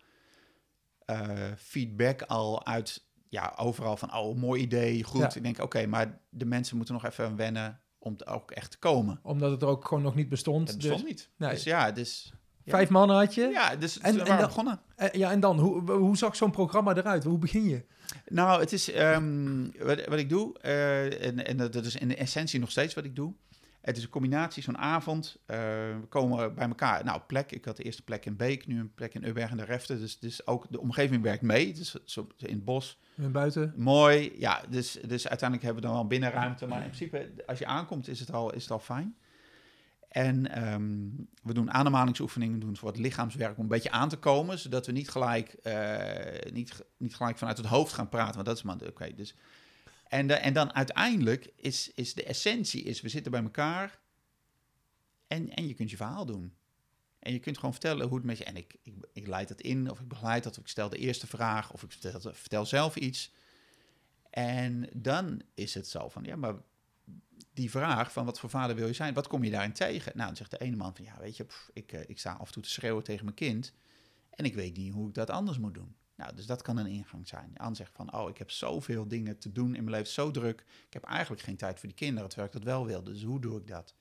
Speaker 1: eh, feedback al uit, ja, overal van, oh, mooi idee, goed.
Speaker 2: Ja.
Speaker 1: Ik denk, oké, maar de mensen moeten nog even wennen om ook echt te komen.
Speaker 2: Omdat het er ook gewoon nog niet bestond.
Speaker 1: Het
Speaker 2: dus-
Speaker 1: bestond niet.
Speaker 2: nee.
Speaker 1: Dus ja, dus...
Speaker 2: Vijf mannen had je.
Speaker 1: Ja, dus
Speaker 2: En-
Speaker 1: en,
Speaker 2: dan-
Speaker 1: begonnen.
Speaker 2: Eh, ja, en dan, hoe, hoe zag zo'n programma eruit? Hoe begin je?
Speaker 1: Nou, het is ehm, wat, wat ik doe, eh, en, en dat is in de essentie nog steeds wat ik doe. Het is een combinatie, zo'n avond. eh, we komen bij elkaar. Nou, plek. Ik had de eerste plek in Beek, nu een plek in Ubberg en de Reften. Dus, dus ook de omgeving werkt mee. Dus zo, in het bos.
Speaker 2: En buiten?
Speaker 1: Mooi. Ja, dus, dus uiteindelijk hebben we dan wel binnenruimte. Maar in principe, als je aankomt, is het al, is het al fijn. En ehm, we doen ademhalingsoefeningen, doen voor het lichaamswerk om een beetje aan te komen, zodat we niet gelijk, eh, niet, niet gelijk vanuit het hoofd gaan praten, want dat is maar oké. dus. en, en dan uiteindelijk is, is de essentie, is we zitten bij elkaar en, en je kunt je verhaal doen. En je kunt gewoon vertellen hoe het met je... En ik, ik, ik leid dat in, of ik begeleid dat, of ik stel de eerste vraag, of ik vertel, vertel zelf iets. En dan is het zo van, ja, maar die vraag van wat voor vader wil je zijn, wat kom je daarin tegen? Nou, dan zegt de ene man van, ja, weet je, pff, ik, eh, ik sta af en toe te schreeuwen tegen mijn kind en ik weet niet hoe ik dat anders moet doen. Nou, dus dat kan een ingang zijn. Ander zegt van, oh, ik heb zoveel dingen te doen in mijn leven, zo druk. Ik heb eigenlijk geen tijd voor die kinderen, terwijl ik dat wel wil. Dus hoe doe ik dat?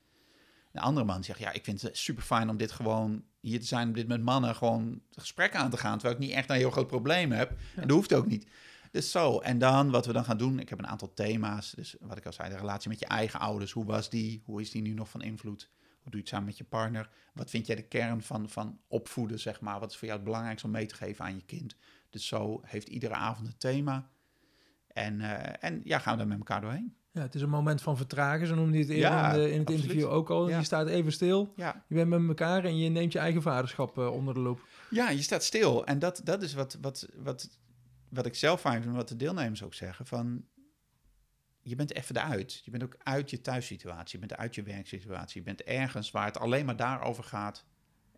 Speaker 1: De andere man zegt, ja, ik vind het super fijn om dit gewoon hier te zijn, om dit met mannen gewoon gesprek aan te gaan, terwijl ik niet echt een heel groot probleem heb. En dat hoeft ook niet. Dus zo, en dan wat we dan gaan doen, ik heb een aantal thema's. Dus wat ik al zei, de relatie met je eigen ouders, hoe was die? Hoe is die nu nog van invloed? Hoe doe je het samen met je partner? Wat vind jij de kern van, van opvoeden, zeg maar? Wat is voor jou het belangrijkste om mee te geven aan je kind? Dus zo heeft iedere avond een thema. En, eh, en ja, gaan we daar met elkaar doorheen.
Speaker 2: Ja, het is een moment van vertragen, zo noemde je het eerder
Speaker 1: Ja,
Speaker 2: in, de- in het
Speaker 1: absoluut.
Speaker 2: interview ook al.
Speaker 1: Ja.
Speaker 2: Je staat even stil,
Speaker 1: Ja,
Speaker 2: je bent met elkaar en je neemt je eigen vaderschap eh, onder de loep.
Speaker 1: Ja, je staat stil. En dat, dat is wat, wat, wat, wat ik zelf fijn vind, wat de deelnemers ook zeggen. Van, je bent even eruit. Je bent ook uit je thuissituatie. Je bent uit je werksituatie. Je bent ergens waar het alleen maar daarover gaat.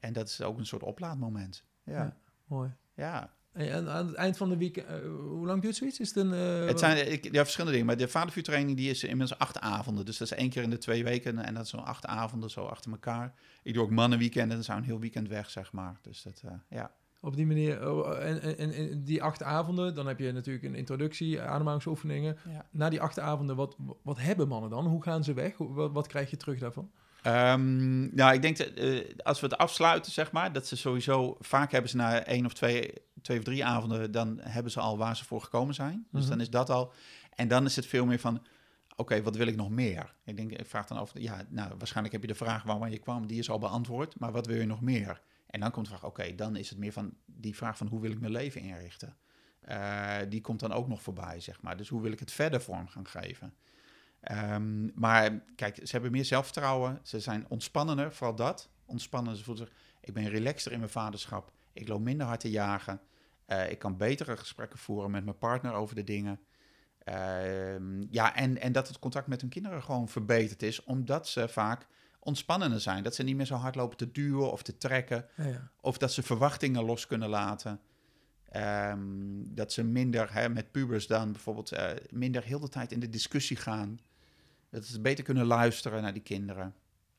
Speaker 1: En dat is ook een soort oplaadmoment. Ja,
Speaker 2: Ja. Mooi.
Speaker 1: ja.
Speaker 2: En, aan het eind van de week, eh, hoe lang duurt zoiets? Is het een... eh,
Speaker 1: Het zijn ik, ja, verschillende dingen. Maar de vadervuurtraining die is inmiddels acht avonden. Dus dat is één keer in de twee weken. En dat is zo'n acht avonden zo achter elkaar. Ik doe ook mannenweekenden. Dat is een heel weekend weg, zeg maar. Dus dat, eh, ja.
Speaker 2: Op die manier, oh, en, en, en- en die acht avonden, dan heb je natuurlijk een introductie, ademhalingsoefeningen.
Speaker 1: ja.
Speaker 2: Na die acht avonden, wat, wat hebben mannen dan? Hoe gaan ze weg? Wat, wat krijg je terug daarvan?
Speaker 1: Ehm, nou, ik denk dat eh, als we het afsluiten, zeg maar, dat ze sowieso vaak hebben ze na één of twee, twee of drie avonden, dan hebben ze al waar ze voor gekomen zijn. Dus
Speaker 2: Mhm.
Speaker 1: dan is dat al. En dan is het veel meer van, oké, wat wil ik nog meer? Ik denk, ik vraag dan over, ja, nou, waarschijnlijk heb je de vraag waarvan je kwam, die is al beantwoord, maar wat wil je nog meer? En dan komt de vraag, oké, dan is het meer van die vraag van hoe wil ik mijn leven inrichten? Eh, die komt dan ook nog voorbij, zeg maar. Dus hoe wil ik het verder vorm gaan geven? Ehm, maar kijk, ze hebben meer zelfvertrouwen. Ze zijn ontspannender, vooral dat. Ontspannen, ze voelen zich... Ik ben relaxter in mijn vaderschap. Ik loop minder hard te jagen. Eh, ik kan betere gesprekken voeren met mijn partner over de dingen. Ehm, ja, en, en dat het contact met hun kinderen gewoon verbeterd is, omdat ze vaak ontspannender zijn. Dat ze niet meer zo hard lopen te duwen of te trekken.
Speaker 2: Ja, ja.
Speaker 1: Of dat ze verwachtingen los kunnen laten. Ehm, dat ze minder, hè, met pubers dan bijvoorbeeld, eh, minder heel de tijd in de discussie gaan. Dat ze beter kunnen luisteren naar die kinderen.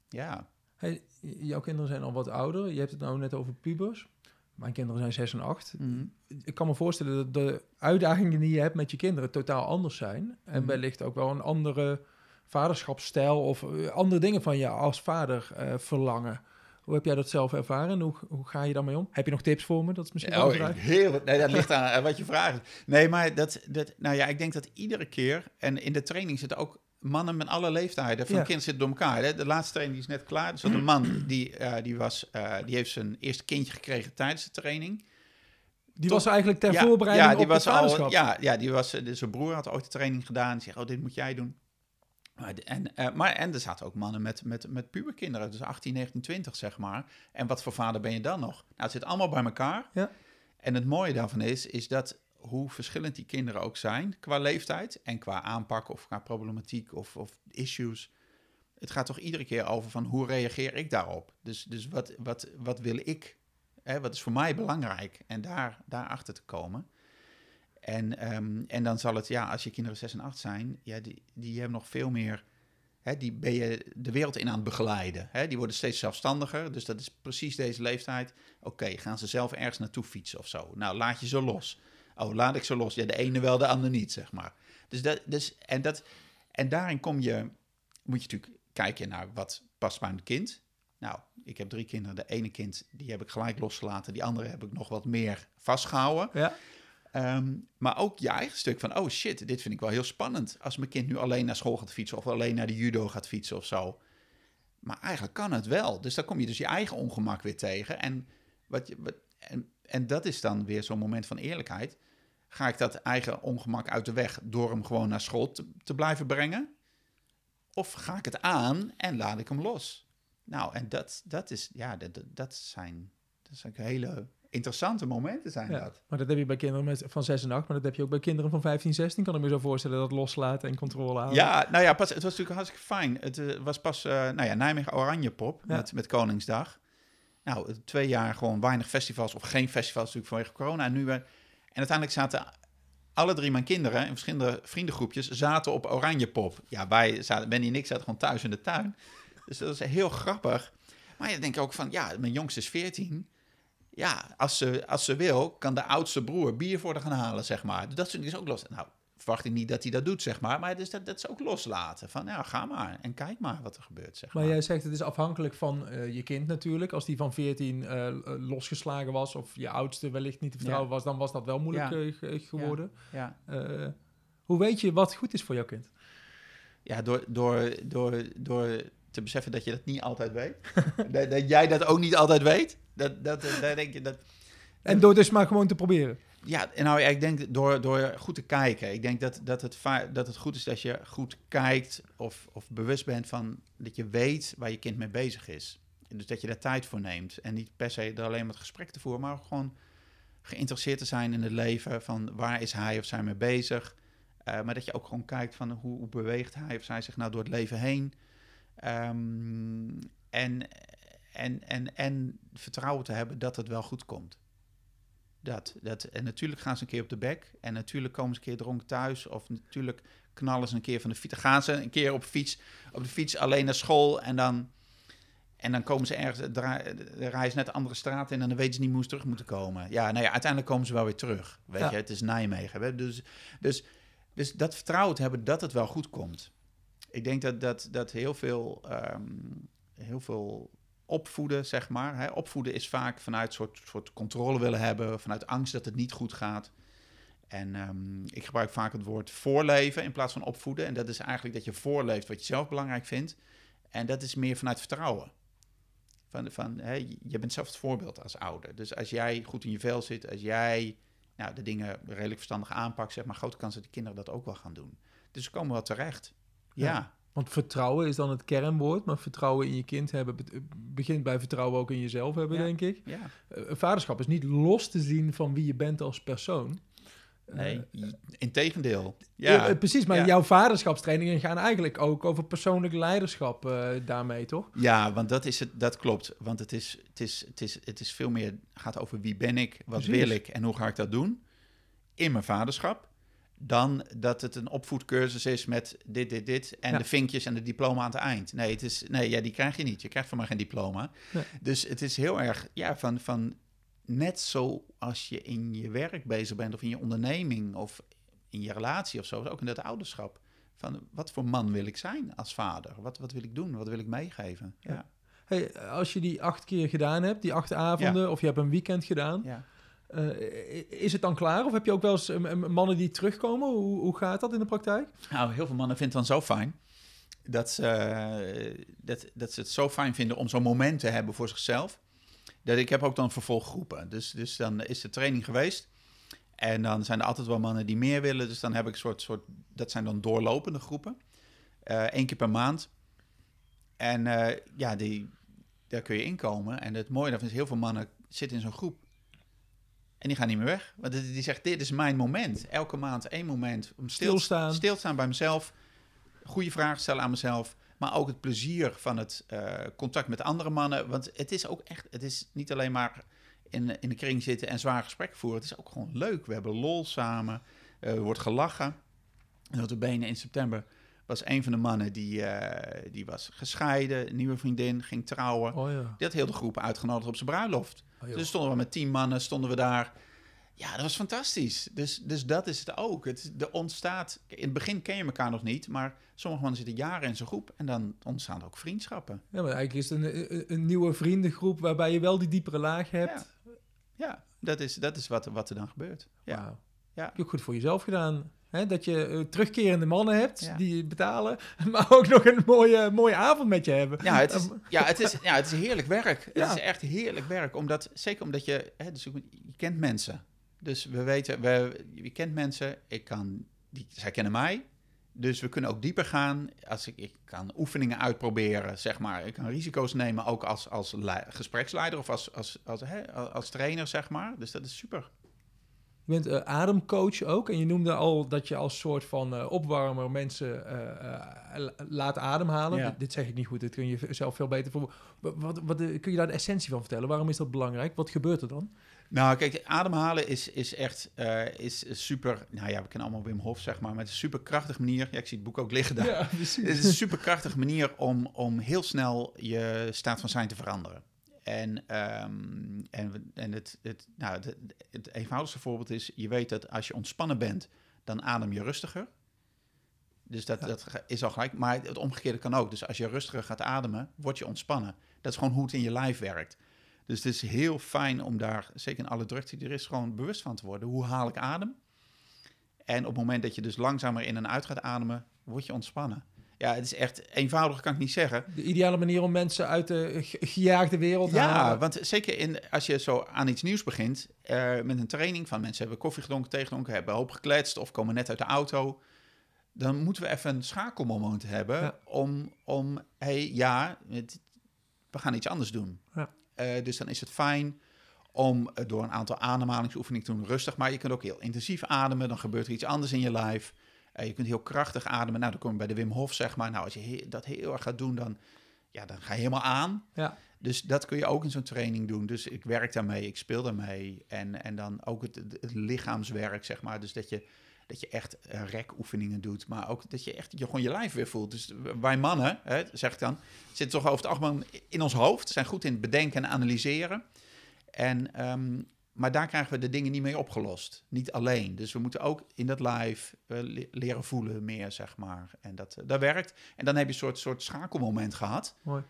Speaker 1: Ja,
Speaker 2: Hey, jouw kinderen zijn al wat ouder. Je hebt het nou net over pubers. Mijn kinderen zijn 6 en 8.
Speaker 1: Mhm.
Speaker 2: Ik kan me voorstellen dat de uitdagingen die je hebt met je kinderen totaal anders zijn. En
Speaker 1: Mhm.
Speaker 2: wellicht ook wel een andere vaderschapsstijl of eh, andere dingen van je als vader eh, verlangen. Hoe heb jij dat zelf ervaren? en Hoe, hoe ga je daarmee om? Heb je nog tips voor me? Dat is misschien wel
Speaker 1: Oh,
Speaker 2: vraag.
Speaker 1: heel, nee, dat ligt aan eh, wat je vraagt. Nee, maar dat, dat, nou ja, ik denk dat iedere keer, en in de training zitten ook mannen met alle leeftijden van
Speaker 2: Ja.
Speaker 1: kinderen zitten door elkaar. Hè? De laatste training die is net klaar. Er zat een man die, die, was, die heeft zijn eerste kindje gekregen tijdens de training.
Speaker 2: Die was eigenlijk ter
Speaker 1: ja,
Speaker 2: voorbereiding
Speaker 1: ja, die
Speaker 2: op
Speaker 1: was al, ja, ja, die was, dus zijn broer had ooit de training gedaan. Die zegt, oh, dit moet jij doen. Maar, de- en, eh, maar, en er zaten ook mannen met, met, met puberkinderen, dus 18, 19, 20 zeg maar. En wat voor vader ben je dan nog? Nou, het zit allemaal bij elkaar.
Speaker 2: Ja.
Speaker 1: En het mooie daarvan is, is dat hoe verschillend die kinderen ook zijn qua leeftijd en qua aanpak of qua problematiek of, of issues. Het gaat toch iedere keer over van hoe reageer ik daarop? Dus, dus wat, wat, wat wil ik Hè? Wat is voor mij belangrijk? En daar, daar achter te komen. En, ehm, en dan zal het, ja, als je kinderen 6 en 8 zijn, ja, die, die hebben nog veel meer. Hè, die ben je de wereld in aan het begeleiden. Hè? Die worden steeds zelfstandiger. Dus dat is precies deze leeftijd. Oké, gaan ze zelf ergens naartoe fietsen of zo? Nou, laat je ze los. Oh, laat ik ze los. Ja, de ene wel, de ander niet, zeg maar. Dus dat, dus, en, dat, en daarin kom je, moet je natuurlijk kijken naar wat past bij een kind. Nou, ik heb drie kinderen. De ene kind, die heb ik gelijk losgelaten. Die andere heb ik nog wat meer vastgehouden.
Speaker 2: Ja.
Speaker 1: Ehm, maar ook je eigen stuk van, oh shit, dit vind ik wel heel spannend. Als mijn kind nu alleen naar school gaat fietsen of alleen naar de judo gaat fietsen of zo. Maar eigenlijk kan het wel. Dus dan kom je dus je eigen ongemak weer tegen. En, wat je, en, en dat is dan weer zo'n moment van eerlijkheid. Ga ik dat eigen ongemak uit de weg door hem gewoon naar school te, te blijven brengen? Of ga ik het aan en laat ik hem los? Nou, en dat, dat, is, ja, dat- dat, zijn, dat zijn hele interessante momenten zijn
Speaker 2: Ja,
Speaker 1: dat.
Speaker 2: Maar dat heb je bij kinderen met, van 6 en 8, maar dat heb je ook bij kinderen van 15, 16. Kan ik me zo voorstellen dat loslaten en controle houden.
Speaker 1: Ja, nou ja, pas, het was natuurlijk hartstikke fijn. Het eh, was pas, eh, nou ja, Nijmegen Oranje Pop
Speaker 2: Ja.
Speaker 1: met, met Koningsdag. Nou, twee jaar gewoon weinig festivals of geen festivals natuurlijk vanwege corona. En nu we, en uiteindelijk zaten alle drie mijn kinderen in verschillende vriendengroepjes zaten op Oranje Pop. Ja, wij zaten, Benny en ik zaten gewoon thuis in de tuin. Dus dat is heel grappig. Maar je denkt ook van, ja, mijn jongste is 14. Ja, als ze, als ze wil, kan de oudste broer bier voor haar gaan halen, zeg maar. Dat is ook los. Nou, verwacht ik niet dat hij dat doet, zeg maar. Maar dus dat, dat is ook loslaten. Van, ja, ga maar en kijk maar wat er gebeurt, zeg maar.
Speaker 2: Maar jij zegt het is afhankelijk van eh, je kind natuurlijk. Als die van 14 eh, eh, losgeslagen was of je oudste wellicht niet te vertrouwen was, dan was dat wel moeilijk
Speaker 1: Ja.
Speaker 2: geworden.
Speaker 1: Ja,
Speaker 2: hoe weet je wat goed is voor jouw kind?
Speaker 1: ja door, door, door, door te beseffen dat je dat niet altijd weet. dat, dat jij dat ook niet altijd weet. Dat, dat, dat, dat denk je, dat,
Speaker 2: En door dus maar gewoon te proberen.
Speaker 1: Ja, nou, ja, ik denk door, door goed te kijken. Ik denk dat, dat, het dat het goed is dat je goed kijkt of, of bewust bent van dat je weet waar je kind mee bezig is. Dus dat je daar tijd voor neemt. En niet per se er alleen maar het gesprek te voeren, maar ook gewoon geïnteresseerd te zijn in het leven. Van waar is hij of zij mee bezig. Eh, maar dat je ook gewoon kijkt van hoe, hoe beweegt hij of zij zich nou door het leven heen. Ehm, en, en, en, en vertrouwen te hebben dat het wel goed komt. Dat, dat, en natuurlijk gaan ze een keer op de bek. En natuurlijk komen ze een keer dronken thuis. Of natuurlijk knallen ze een keer van de fiets. Gaan ze een keer op, fiets, op de fiets alleen naar school. En dan, en dan komen ze ergens, rijden ze net de andere straat in. En dan weten ze niet hoe ze terug moeten komen. Ja, nou ja, uiteindelijk komen ze wel weer terug. Weet
Speaker 2: Ja.
Speaker 1: je, het is Nijmegen. Hè? Dus, dus, dus dat vertrouwen te hebben dat het wel goed komt. Ik denk dat, dat, dat heel veel, ehm, heel veel opvoeden, zeg maar. Hè. Opvoeden is vaak vanuit soort, soort controle willen hebben, vanuit angst dat het niet goed gaat. En ehm, ik gebruik vaak het woord voorleven in plaats van opvoeden. En dat is eigenlijk dat je voorleeft wat je zelf belangrijk vindt. En dat is meer vanuit vertrouwen. Van, van, hè, je bent zelf het voorbeeld als ouder. Dus als jij goed in je vel zit, als jij nou, de dingen redelijk verstandig aanpakt, zeg maar, grote kans dat de kinderen dat ook wel gaan doen. Dus ze komen wel terecht. Ja.
Speaker 2: Want vertrouwen is dan het kernwoord, maar vertrouwen in je kind hebben begint bij vertrouwen ook in jezelf hebben,
Speaker 1: Ja.
Speaker 2: denk ik.
Speaker 1: ja.
Speaker 2: Eh, vaderschap is niet los te zien van wie je bent als persoon.
Speaker 1: Nee,
Speaker 2: Eh,
Speaker 1: integendeel.
Speaker 2: Ja,
Speaker 1: Ja,
Speaker 2: eh, precies, maar
Speaker 1: Ja.
Speaker 2: jouw vaderschapstrainingen gaan eigenlijk ook over persoonlijk leiderschap eh, daarmee, toch?
Speaker 1: Ja, want dat, is het, dat klopt. Want het is, het, is, het, is, het is veel meer gaat over wie ben ik, wat
Speaker 2: Precies.
Speaker 1: wil ik en hoe ga ik dat doen in mijn vaderschap. Dan dat het een opvoedcursus is met dit, dit, dit en
Speaker 2: Ja.
Speaker 1: de vinkjes en de diploma aan het eind. Nee, het is, nee ja, die krijg je niet. Je krijgt van mij geen diploma.
Speaker 2: Nee.
Speaker 1: Dus het is heel erg ja, van, van net zoals je in je werk bezig bent of in je onderneming of in je relatie of zo, ook in dat ouderschap. Van wat voor man wil ik zijn als vader? Wat, wat wil ik doen? Wat wil ik meegeven?
Speaker 2: Ja.
Speaker 1: ja.
Speaker 2: Hey, als je die acht keer gedaan hebt, die acht avonden, of je hebt een weekend gedaan,
Speaker 1: Ja.
Speaker 2: Eh, is het dan klaar? Of heb je ook wel eens eh, mannen die terugkomen? Hoe, hoe gaat dat in de praktijk?
Speaker 1: Nou, heel veel mannen vinden het dan zo fijn. Dat ze, eh, dat, dat ze het zo fijn vinden om zo'n moment te hebben voor zichzelf. Dat ik heb ook dan vervolggroepen. Dus, dus dan is de training geweest. En dan zijn er altijd wel mannen die meer willen. Dus dan heb ik een soort, soort dat zijn dan doorlopende groepen. Eén keer per maand. En ja, die, daar kun je inkomen. En het mooie daarvan is, heel veel mannen zitten in zo'n groep. En die gaan niet meer weg. Want die zegt, dit is mijn moment. Elke maand één moment om stil,
Speaker 2: Stilstaan.
Speaker 1: stilstaan bij mezelf. Goede vragen stellen aan mezelf. Maar ook het plezier van het eh, contact met andere mannen. Want het is ook echt, het is niet alleen maar in, in de kring zitten en zwaar gesprekken voeren. Het is ook gewoon leuk. We hebben lol samen. Eh, er wordt gelachen. En benen in september was een van de mannen die, eh, die was gescheiden, een nieuwe vriendin, ging trouwen.
Speaker 2: Oh ja.
Speaker 1: Die had heel de groep uitgenodigd op zijn bruiloft.
Speaker 2: Oh,
Speaker 1: dus stonden we met tien mannen, stonden we daar. Ja, dat was fantastisch. Dus, dus dat is het ook. Het, er ontstaat, in het begin ken je elkaar nog niet, maar sommige mannen zitten jaren in zo'n groep en dan ontstaan er ook vriendschappen.
Speaker 2: Ja, maar eigenlijk is het een, een, nieuwe vriendengroep waarbij je wel die diepere laag hebt.
Speaker 1: Ja, dat is, dat is wat, wat er dan gebeurt. Ja. Ja.
Speaker 2: Heb je ook goed voor jezelf gedaan. Hè? Dat je eh, terugkerende mannen hebt
Speaker 1: Ja.
Speaker 2: die betalen, maar ook nog een mooie, mooie avond met je hebben.
Speaker 1: Ja, het is, ja, het is, ja, het is heerlijk werk.
Speaker 2: Ja.
Speaker 1: Het is echt heerlijk werk. Omdat, zeker omdat je, hè, dus je kent mensen. Dus we weten, we, je kent mensen. Ik kan, die, zij kennen mij. Dus we kunnen ook dieper gaan. Als ik, ik kan oefeningen uitproberen, zeg maar. Ik kan risico's nemen, ook als, als lei- gespreksleider of als, als, als, hè, als trainer, zeg maar. Dus dat is super.
Speaker 2: Je bent eh, ademcoach ook. En je noemde al dat je als soort van eh, opwarmer mensen eh, la- laat ademhalen.
Speaker 1: Ja.
Speaker 2: Dit, dit zeg ik niet goed, dit kun je zelf veel beter voor. Wat, wat, kun je daar de essentie van vertellen? Waarom is dat belangrijk? Wat gebeurt er dan?
Speaker 1: Nou, kijk, ademhalen is, is echt is super... Nou ja, we kennen allemaal Wim Hof, zeg maar. Maar het is een super krachtige manier. Ja, ik zie het boek ook liggen daar.
Speaker 2: Ja, precies.
Speaker 1: Het is een superkrachtige manier om, om heel snel je staat van zijn te veranderen. En, ehm, en, en het, het, nou, het, het eenvoudigste voorbeeld is, je weet dat als je ontspannen bent, dan adem je rustiger. Dus dat,
Speaker 2: Ja.
Speaker 1: dat is al gelijk. Maar het omgekeerde kan ook. Dus als je rustiger gaat ademen, word je ontspannen. Dat is gewoon hoe het in je lijf werkt. Dus het is heel fijn om daar, zeker in alle drukte die er is, gewoon bewust van te worden. Hoe haal ik adem? En op het moment dat je dus langzamer in en uit gaat ademen, word je ontspannen. Ja, het is echt eenvoudig, kan ik niet zeggen.
Speaker 2: De ideale manier om mensen uit de ge- gejaagde wereld te
Speaker 1: Ja,
Speaker 2: halen.
Speaker 1: want zeker in, als je zo aan iets nieuws begint, eh, met een training van mensen hebben koffie gedronken, thee gedronken, hebben hoop gekletst of komen net uit de auto, dan moeten we even een schakelmoment hebben
Speaker 2: Ja.
Speaker 1: om, om, hey, ja, het- we gaan iets anders doen.
Speaker 2: Ja.
Speaker 1: Eh, dus dan is het fijn om eh, door een aantal ademhalingsoefeningen te doen rustig, maar je kunt ook heel intensief ademen, dan gebeurt er iets anders in je lijf. Eh, je kunt heel krachtig ademen. Nou, dan kom je bij de Wim Hof, zeg maar. Nou, als je he- dat heel erg gaat doen, dan, ja, dan ga je helemaal aan.
Speaker 2: Ja.
Speaker 1: Dus dat kun je ook in zo'n training doen. Dus ik werk daarmee, ik speel daarmee. En, en dan ook het, lichaamswerk, zeg maar. Dus dat je, dat je echt eh, rekoefeningen doet. Maar ook dat je echt je, gewoon je lijf weer voelt. Dus wij mannen, hè, zeg ik dan, zitten toch over het algemeen in ons hoofd. Zijn goed in het bedenken en analyseren. En, ehm, maar daar krijgen we de dingen niet mee opgelost. Niet alleen. Dus we moeten ook in dat lijf eh, le- leren voelen meer, zeg maar. En dat, eh, dat werkt. En dan heb je een soort, soort schakelmoment gehad.
Speaker 2: Mooi.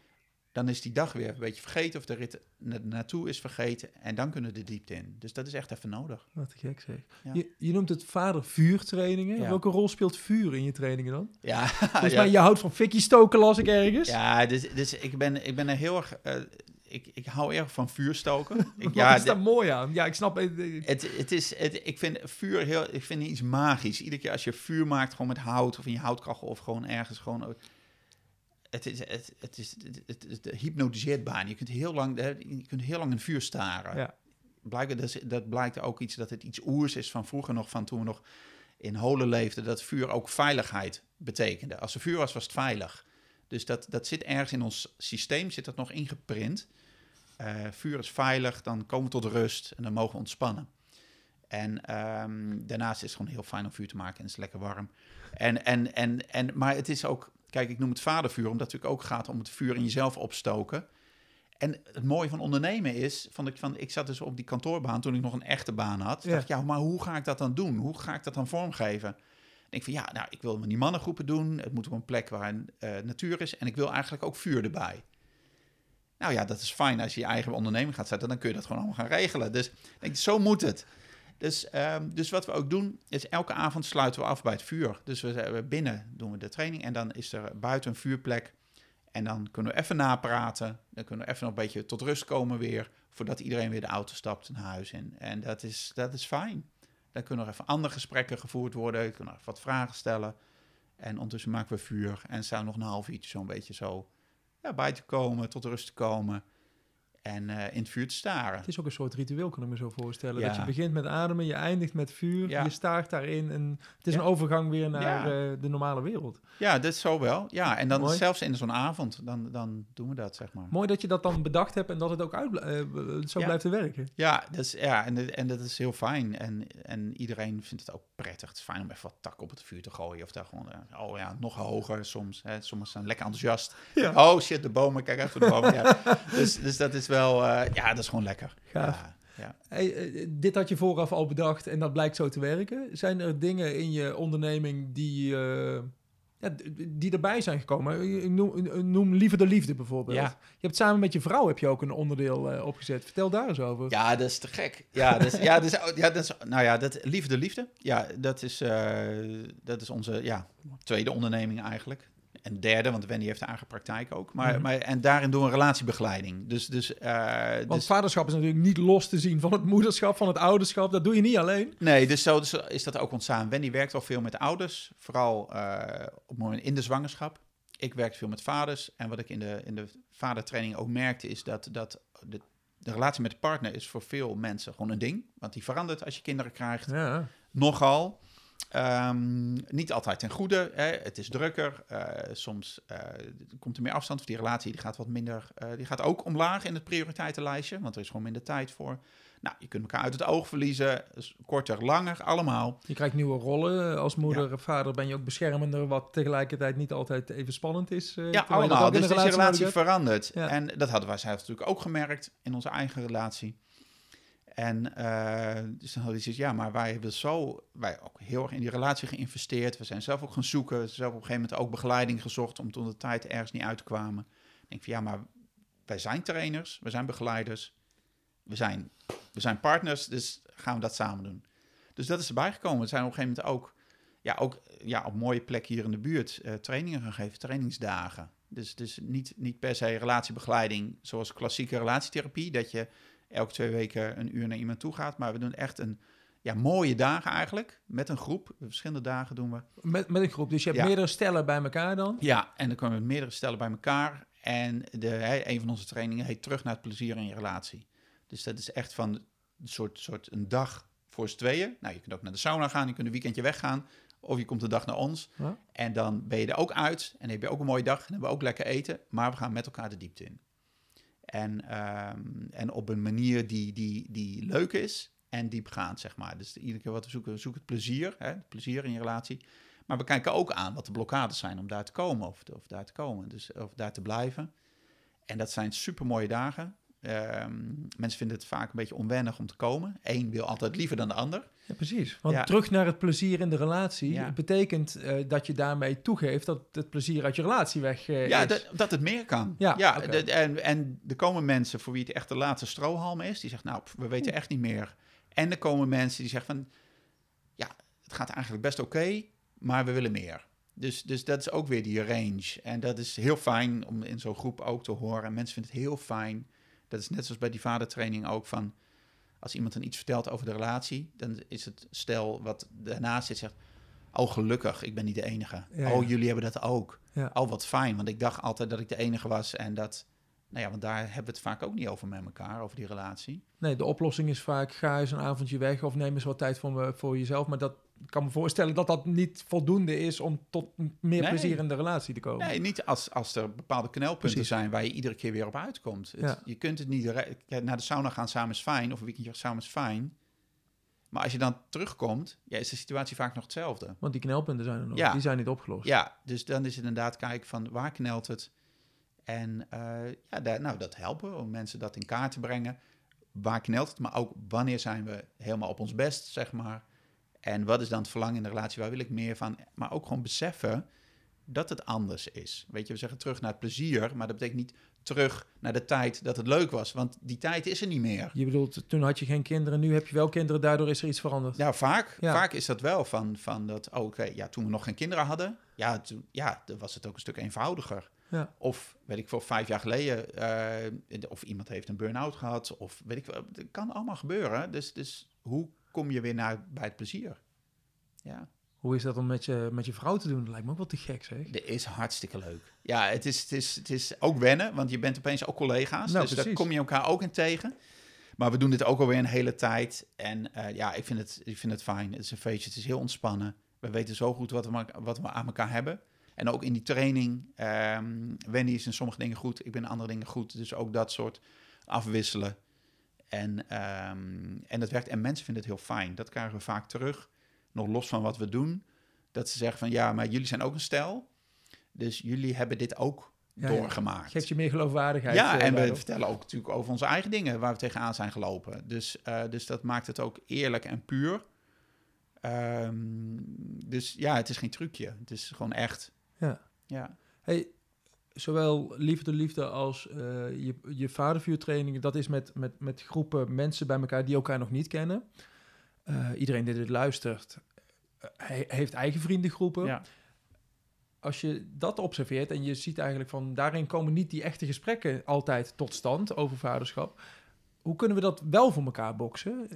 Speaker 1: Dan is die dag weer een beetje vergeten of de rit na- naartoe is vergeten. En dan kunnen we de diepte in. Dus dat is echt even nodig.
Speaker 2: Wat te gek zeg.
Speaker 1: Ja.
Speaker 2: Je, je noemt het vader-vuurtrainingen.
Speaker 1: Ja.
Speaker 2: Welke rol speelt vuur in je trainingen dan?
Speaker 1: Ja, ja.
Speaker 2: je houdt van fikkie stoken, las ik ergens.
Speaker 1: ja dus, dus ik, ben, ik ben er heel erg... eh, ik, ik hou erg van vuurstoken. ik,
Speaker 2: Wat
Speaker 1: ja,
Speaker 2: is daar mooi aan? Ja, ik snap het. eh,
Speaker 1: Het, het is, het, ik vind vuur heel, ik vind iets magisch. Iedere keer als je vuur maakt, gewoon met hout of in je houtkachel of gewoon ergens gewoon. Het, is, het, het, is, het, hypnotiseert bijna. Je kunt heel lang, je kunt heel lang in vuur staren.
Speaker 2: Ja.
Speaker 1: Blijkbaar, dat, is- dat blijkt ook iets dat het iets oers is van vroeger nog, van toen we nog in holen leefden, dat vuur ook veiligheid betekende. Als er vuur was, was het veilig. Dus dat, dat zit ergens in ons systeem, zit dat nog ingeprint. Eh, vuur is veilig, dan komen we tot rust en dan mogen we ontspannen. En ehm, daarnaast is het gewoon heel fijn om vuur te maken en het is lekker warm. En, en, en, en, maar het is ook, kijk, ik noem het vadervuur, omdat het natuurlijk ook gaat om het vuur in jezelf opstoken. En het mooie van ondernemen is, van ik, van, ik zat dus op die kantoorbaan toen ik nog een echte baan had.
Speaker 2: Ja.
Speaker 1: dacht ik, ja, maar hoe ga ik dat dan doen? Hoe ga ik dat dan vormgeven? En ik van, ja, nou, ik wil met die mannengroepen doen. Het moet op een plek waar een eh, natuur is. En ik wil eigenlijk ook vuur erbij. Nou ja, dat is fijn als je je eigen onderneming gaat zetten. Dan kun je dat gewoon allemaal gaan regelen. Dus denk, zo moet het. Dus, ehm, dus wat we ook doen, is elke avond sluiten we af bij het vuur. Dus we, binnen doen we de training en dan is er buiten een vuurplek. En dan kunnen we even napraten. Dan kunnen we even nog een beetje tot rust komen weer. Voordat iedereen weer de auto stapt naar huis in. En dat is, dat is fijn. Dan kunnen nog even andere gesprekken gevoerd worden. Kunt nog wat vragen stellen. En ondertussen maken we vuur. En staan nog een half uurtje zo'n beetje zo ja, bij te komen, tot rust te komen. En eh, in het vuur te staren.
Speaker 2: Het is ook een soort ritueel, kan ik me zo voorstellen.
Speaker 1: Ja.
Speaker 2: Dat je begint met ademen, je eindigt met vuur,
Speaker 1: Ja.
Speaker 2: je staart daarin. En het is
Speaker 1: Ja.
Speaker 2: een overgang weer naar eh, de normale wereld.
Speaker 1: Ja, dat is zo wel. Ja, en dan
Speaker 2: Mooi.
Speaker 1: zelfs in zo'n avond, dan, dan doen we dat, zeg maar.
Speaker 2: Mooi dat je dat dan bedacht hebt en dat het ook uit, eh, zo blijft te werken.
Speaker 1: Ja, dat is, ja en, en dat is heel fijn. En, en iedereen vindt het ook prettig. Het is fijn om even wat tak op het vuur te gooien. Of daar gewoon, oh ja, nog hoger soms. Hè. Sommigen zijn lekker enthousiast. Oh shit, de bomen, kijk even de bomen. Ja. dus, dus dat is wel, eh, ja, dat is gewoon lekker.
Speaker 2: Gaaf.
Speaker 1: Ja, ja.
Speaker 2: Hey, eh, dit had je vooraf al bedacht en dat blijkt zo te werken. Zijn er dingen in je onderneming die, eh, ja, die erbij zijn gekomen? Noem, noem Liever de Liefde bijvoorbeeld.
Speaker 1: Ja.
Speaker 2: Je hebt samen met je vrouw heb je ook een onderdeel opgezet. Vertel daar eens over.
Speaker 1: Ja, dat is te gek. Ja, dat is, ja, dat is, ja, dat is, nou ja, dat, liefde, liefde. Ja, dat is, dat is onze ja, tweede onderneming eigenlijk. En derde, want Wendy heeft haar eigen praktijk ook. Maar,
Speaker 2: Mhm.
Speaker 1: maar, en daarin doen we relatiebegeeleiding. Dus, dus, eh,
Speaker 2: Want
Speaker 1: dus
Speaker 2: vaderschap is natuurlijk niet los te zien van het moederschap, van het ouderschap. Dat doe je niet alleen.
Speaker 1: Nee, dus zo dus is dat ook ontstaan. Wendy werkt wel veel met ouders, vooral eh, op moment in de zwangerschap. Ik werk veel met vaders. En wat ik in de, in de vadertraining ook merkte, is dat, dat de, de relatie met de partner is voor veel mensen gewoon een ding. Want die verandert als je kinderen krijgt.
Speaker 2: Ja.
Speaker 1: Nogal. Ehm, niet altijd ten goede. Hè. Het is drukker. eh, soms eh, komt er meer afstand. Of die relatie die gaat wat minder. eh, die gaat ook omlaag in het prioriteitenlijstje. Want er is gewoon minder tijd voor. Nou, je kunt elkaar uit het oog verliezen. Dus korter, langer, allemaal.
Speaker 2: Je krijgt nieuwe rollen. Als moeder of vader ben je ook beschermender, wat tegelijkertijd niet altijd even spannend is.
Speaker 1: Ja, allemaal. Dus die relatie verandert.
Speaker 2: Ja.
Speaker 1: En dat hadden wij zelf natuurlijk ook gemerkt in onze eigen relatie. En eh, dus dan hadden we zoiets, ja, maar wij hebben zo, wij ook heel erg in die relatie geïnvesteerd. We zijn zelf ook gaan zoeken. We zijn zelf op een gegeven moment ook begeleiding gezocht, om toen de tijd ergens niet uit te kwamen. Ik denk van ja, maar wij zijn trainers, we zijn begeleiders, we zijn, we zijn partners, dus gaan we dat samen doen. Dus dat is erbij gekomen. We zijn op een gegeven moment ook, ja, ook ja, op mooie plekken hier in de buurt eh, trainingen gaan geven, trainingsdagen. Dus, dus niet, niet per se relatiebegeleiding zoals klassieke relatietherapie, dat je elke twee weken een uur naar iemand toe gaat. Maar we doen echt een ja, mooie dagen eigenlijk, met een groep. Verschillende dagen doen we.
Speaker 2: Met, met een groep. Dus je hebt
Speaker 1: Ja.
Speaker 2: meerdere stellen bij elkaar dan.
Speaker 1: Ja, en dan komen we meerdere stellen bij elkaar. En de, hè, een van onze trainingen heet Terug naar het plezier in je relatie. Dus dat is echt van een soort, soort een dag voor z'n tweeën. Nou, je kunt ook naar de sauna gaan, je kunt een weekendje weggaan. Of je komt een dag naar ons.
Speaker 2: Ja.
Speaker 1: En dan ben je er ook uit. En heb je ook een mooie dag. En hebben we ook lekker eten. Maar we gaan met elkaar de diepte in. En, ehm, en op een manier die, die, die leuk is en diepgaand, zeg maar. Dus iedere keer wat we zoeken, we zoeken het plezier. Hè, het plezier in je relatie. Maar we kijken ook aan wat de blokkades zijn om daar te komen. Of, of daar te komen. Dus, of daar te blijven. En dat zijn super mooie dagen. Ehm, mensen vinden het vaak een beetje onwennig om te komen. Eén wil altijd liever dan de ander.
Speaker 2: Ja, precies. Want
Speaker 1: Ja.
Speaker 2: terug naar het plezier in de relatie
Speaker 1: Ja.
Speaker 2: betekent eh, dat je daarmee toegeeft dat het plezier uit je relatie weg eh,
Speaker 1: Ja,
Speaker 2: is.
Speaker 1: dat, dat het meer kan.
Speaker 2: Ja,
Speaker 1: ja de- en, en er komen mensen voor wie het echt de laatste strohalm is. Die zeggen, nou, pff, we weten echt niet meer. En er komen mensen die zeggen van... Ja, het gaat eigenlijk best oké, maar we willen meer. Dus, dus dat is ook weer die range. En dat is heel fijn om in zo'n groep ook te horen. En mensen vinden het heel fijn. Dat is net zoals bij die vadertraining ook van... Als iemand dan iets vertelt over de relatie... dan is het stel wat daarnaast zit zegt... Oh, gelukkig, ik ben niet de enige.
Speaker 2: Ja,
Speaker 1: oh,
Speaker 2: ja.
Speaker 1: jullie hebben dat ook.
Speaker 2: Ja.
Speaker 1: Oh, wat fijn, want ik dacht altijd dat ik de enige was en dat... Nou ja, want daar hebben we het vaak ook niet over met elkaar, over die relatie.
Speaker 2: Nee, de oplossing is vaak ga eens een avondje weg of neem eens wat tijd voor, me, voor jezelf. Maar dat ik kan me voorstellen dat dat niet voldoende is om tot meer
Speaker 1: Nee.
Speaker 2: plezier in de relatie te komen.
Speaker 1: Nee, niet als, als er bepaalde knelpunten
Speaker 2: Precies.
Speaker 1: zijn waar je iedere keer weer op uitkomt. Het-
Speaker 2: Ja.
Speaker 1: Je kunt het niet... Naar de sauna gaan samen is fijn, of een weekendje samen is fijn. Maar als je dan terugkomt, ja, is de situatie vaak nog hetzelfde.
Speaker 2: Want die knelpunten zijn er nog.
Speaker 1: Ja.
Speaker 2: Die zijn niet opgelost.
Speaker 1: Ja, dus dan is het inderdaad kijken van waar knelt het. En eh, ja, daar, nou, dat helpen om mensen dat in kaart te brengen. Waar knelt het, maar ook wanneer zijn we helemaal op ons best, zeg maar. En wat is dan het verlangen in de relatie, waar wil ik meer van? Maar ook gewoon beseffen dat het anders is. Weet je, we zeggen terug naar het plezier, maar dat betekent niet terug naar de tijd dat het leuk was. Want die tijd is er niet meer.
Speaker 2: Je bedoelt, toen had je geen kinderen, nu heb je wel kinderen, daardoor is er iets veranderd.
Speaker 1: Ja, vaak,
Speaker 2: Ja.
Speaker 1: vaak is dat wel van, van dat, oh, oké, ja, toen we nog geen kinderen hadden, ja, toen, ja, dan was het ook een stuk eenvoudiger.
Speaker 2: Ja.
Speaker 1: Of, weet ik veel, vijf jaar geleden, eh, of iemand heeft een burn-out gehad, of weet ik wel, het kan allemaal gebeuren. Dus, dus hoe kom je weer naar, bij het plezier? Ja,
Speaker 2: Hoe is dat om met je, met je vrouw te doen? Dat lijkt me ook wel te gek, zeg.
Speaker 1: Dat is hartstikke leuk. Ja, het is, het is, het is ook wennen, want je bent opeens ook collega's.
Speaker 2: Nou,
Speaker 1: dus daar kom je elkaar ook in tegen. Maar we doen dit ook alweer een hele tijd. En eh, ja, ik vind, het, ik vind het fijn. Het is een feestje, het is heel ontspannen. We weten zo goed wat we, wat we aan elkaar hebben. En ook in die training. ehm Wendy is in sommige dingen goed, ik ben in andere dingen goed. Dus ook dat soort afwisselen. En, ehm, en dat werkt. En mensen vinden het heel fijn. Dat krijgen we vaak terug. Nog los van wat we doen. Dat ze zeggen van ja, maar jullie zijn ook een stel. Dus jullie hebben dit ook
Speaker 2: Ja, ja.
Speaker 1: doorgemaakt.
Speaker 2: Geeft je meer geloofwaardigheid.
Speaker 1: Ja,
Speaker 2: eh,
Speaker 1: en we vertellen ook natuurlijk over onze eigen dingen waar we tegenaan zijn gelopen. Dus, eh, dus dat maakt het ook eerlijk en puur. Ehm, dus ja, het is geen trucje. Het is gewoon echt.
Speaker 2: Ja.
Speaker 1: Ja.
Speaker 2: Hey, zowel liefde liefde als eh, je, je vadervuurtrainingen, dat is met, met, met groepen mensen bij elkaar die elkaar nog niet kennen. Eh, iedereen die dit luistert, eh, he- heeft eigen vriendengroepen.
Speaker 1: ja.
Speaker 2: Als je dat observeert en je ziet eigenlijk van daarin komen niet die echte gesprekken altijd tot stand over vaderschap. Hoe kunnen we dat wel voor elkaar boksen?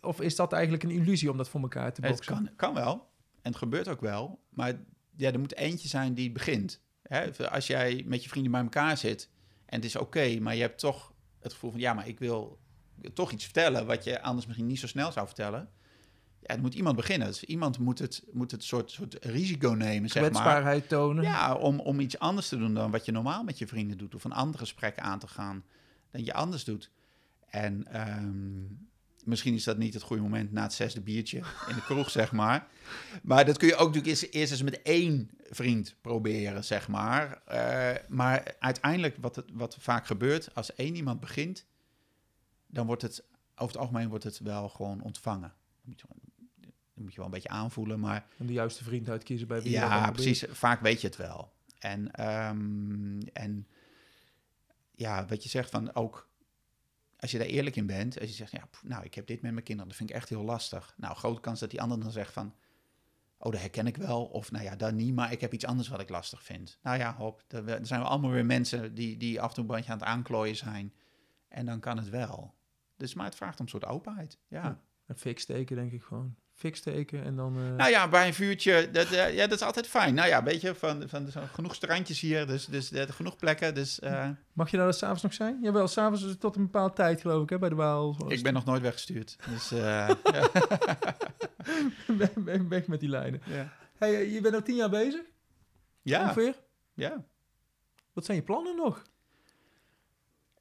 Speaker 2: Of is dat eigenlijk een illusie om dat voor elkaar te
Speaker 1: Het
Speaker 2: boksen?
Speaker 1: kan, kan wel. En het gebeurt ook wel. Maar ja, er moet eentje zijn die begint. Hè? Als jij met je vrienden bij elkaar zit en het is oké, maar je hebt toch het gevoel van ja, maar ik wil toch iets vertellen wat je anders misschien niet zo snel zou vertellen. Ja, er moet iemand beginnen. Dus iemand moet het, moet het soort, soort risico nemen, zeg maar.
Speaker 2: Kwetsbaarheid tonen.
Speaker 1: Ja, om, om iets anders te doen dan wat je normaal met je vrienden doet. Of een ander gesprek aan te gaan dan je anders doet. En ehm, misschien is dat niet het goede moment na het zesde biertje in de kroeg, zeg maar. Maar dat kun je ook natuurlijk eerst, eerst eens met één vriend proberen, zeg maar. Eh, maar uiteindelijk, wat, het, wat vaak gebeurt, als één iemand begint, dan wordt het, over het algemeen wordt het wel gewoon ontvangen. Moet je, dat moet je wel een beetje aanvoelen, maar
Speaker 2: En de juiste vriend uitkiezen bij wie
Speaker 1: ja,
Speaker 2: dan
Speaker 1: precies. Vaak weet je het wel. En, ehm, en ja, wat je zegt van ook, als je daar eerlijk in bent, als je zegt, ja, nou, ik heb dit met mijn kinderen, dat vind ik echt heel lastig. Nou, grote kans dat die ander dan zegt van, oh, dat herken ik wel. Of nou ja, dat niet, maar ik heb iets anders wat ik lastig vind. Nou ja, hop, dan dan zijn we allemaal weer mensen die, die af en toe een bandje aan het aanklooien zijn. En dan kan het wel. Dus, maar het vraagt om een soort openheid. ja.
Speaker 2: Een steken, denk ik gewoon. Fik steken en dan... eh,
Speaker 1: Nou ja, bij een vuurtje, dat, eh, ja, dat is altijd fijn. Nou ja, weet je, van, van genoeg strandjes hier, dus, dus eh, genoeg plekken. Dus
Speaker 2: Mag je daar s'avonds nog zijn? Jawel, s'avonds tot een bepaalde tijd, geloof ik, hè, bij de Waal.
Speaker 1: ik ben nog nooit weggestuurd. Dus, eh,
Speaker 2: weg, met die lijnen.
Speaker 1: ja.
Speaker 2: Hey, je bent al tien jaar bezig,
Speaker 1: Ja,
Speaker 2: ongeveer.
Speaker 1: ja.
Speaker 2: Wat zijn je plannen nog?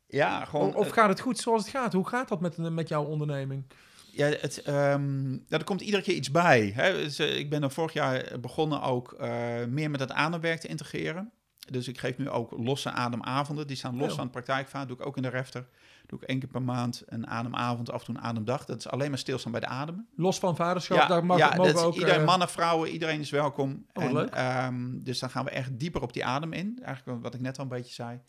Speaker 1: Ja, gewoon...
Speaker 2: Of, of gaat het goed zoals het gaat? Hoe gaat dat met, met jouw onderneming?
Speaker 1: Ja, het, ehm, ja, er komt iedere keer iets bij. Hè. Dus, eh, ik ben er vorig jaar begonnen ook eh, meer met het ademwerk te integreren. Dus ik geef nu ook losse ademavonden. Die staan los
Speaker 2: Oh.
Speaker 1: van het praktijkvaart. Doe ik ook in de refter. Doe ik één keer per maand een ademavond, af en toe een ademdag. Dat is alleen maar stilstaan bij de adem.
Speaker 2: Los van vaderschap, daar mag,
Speaker 1: ja,
Speaker 2: mogen
Speaker 1: dat is
Speaker 2: ook...
Speaker 1: iedereen,
Speaker 2: eh,
Speaker 1: mannen, vrouwen, iedereen is welkom.
Speaker 2: Oh,
Speaker 1: en,
Speaker 2: leuk.
Speaker 1: ehm, dus dan gaan we echt dieper op die adem in. Eigenlijk wat ik net al een beetje zei.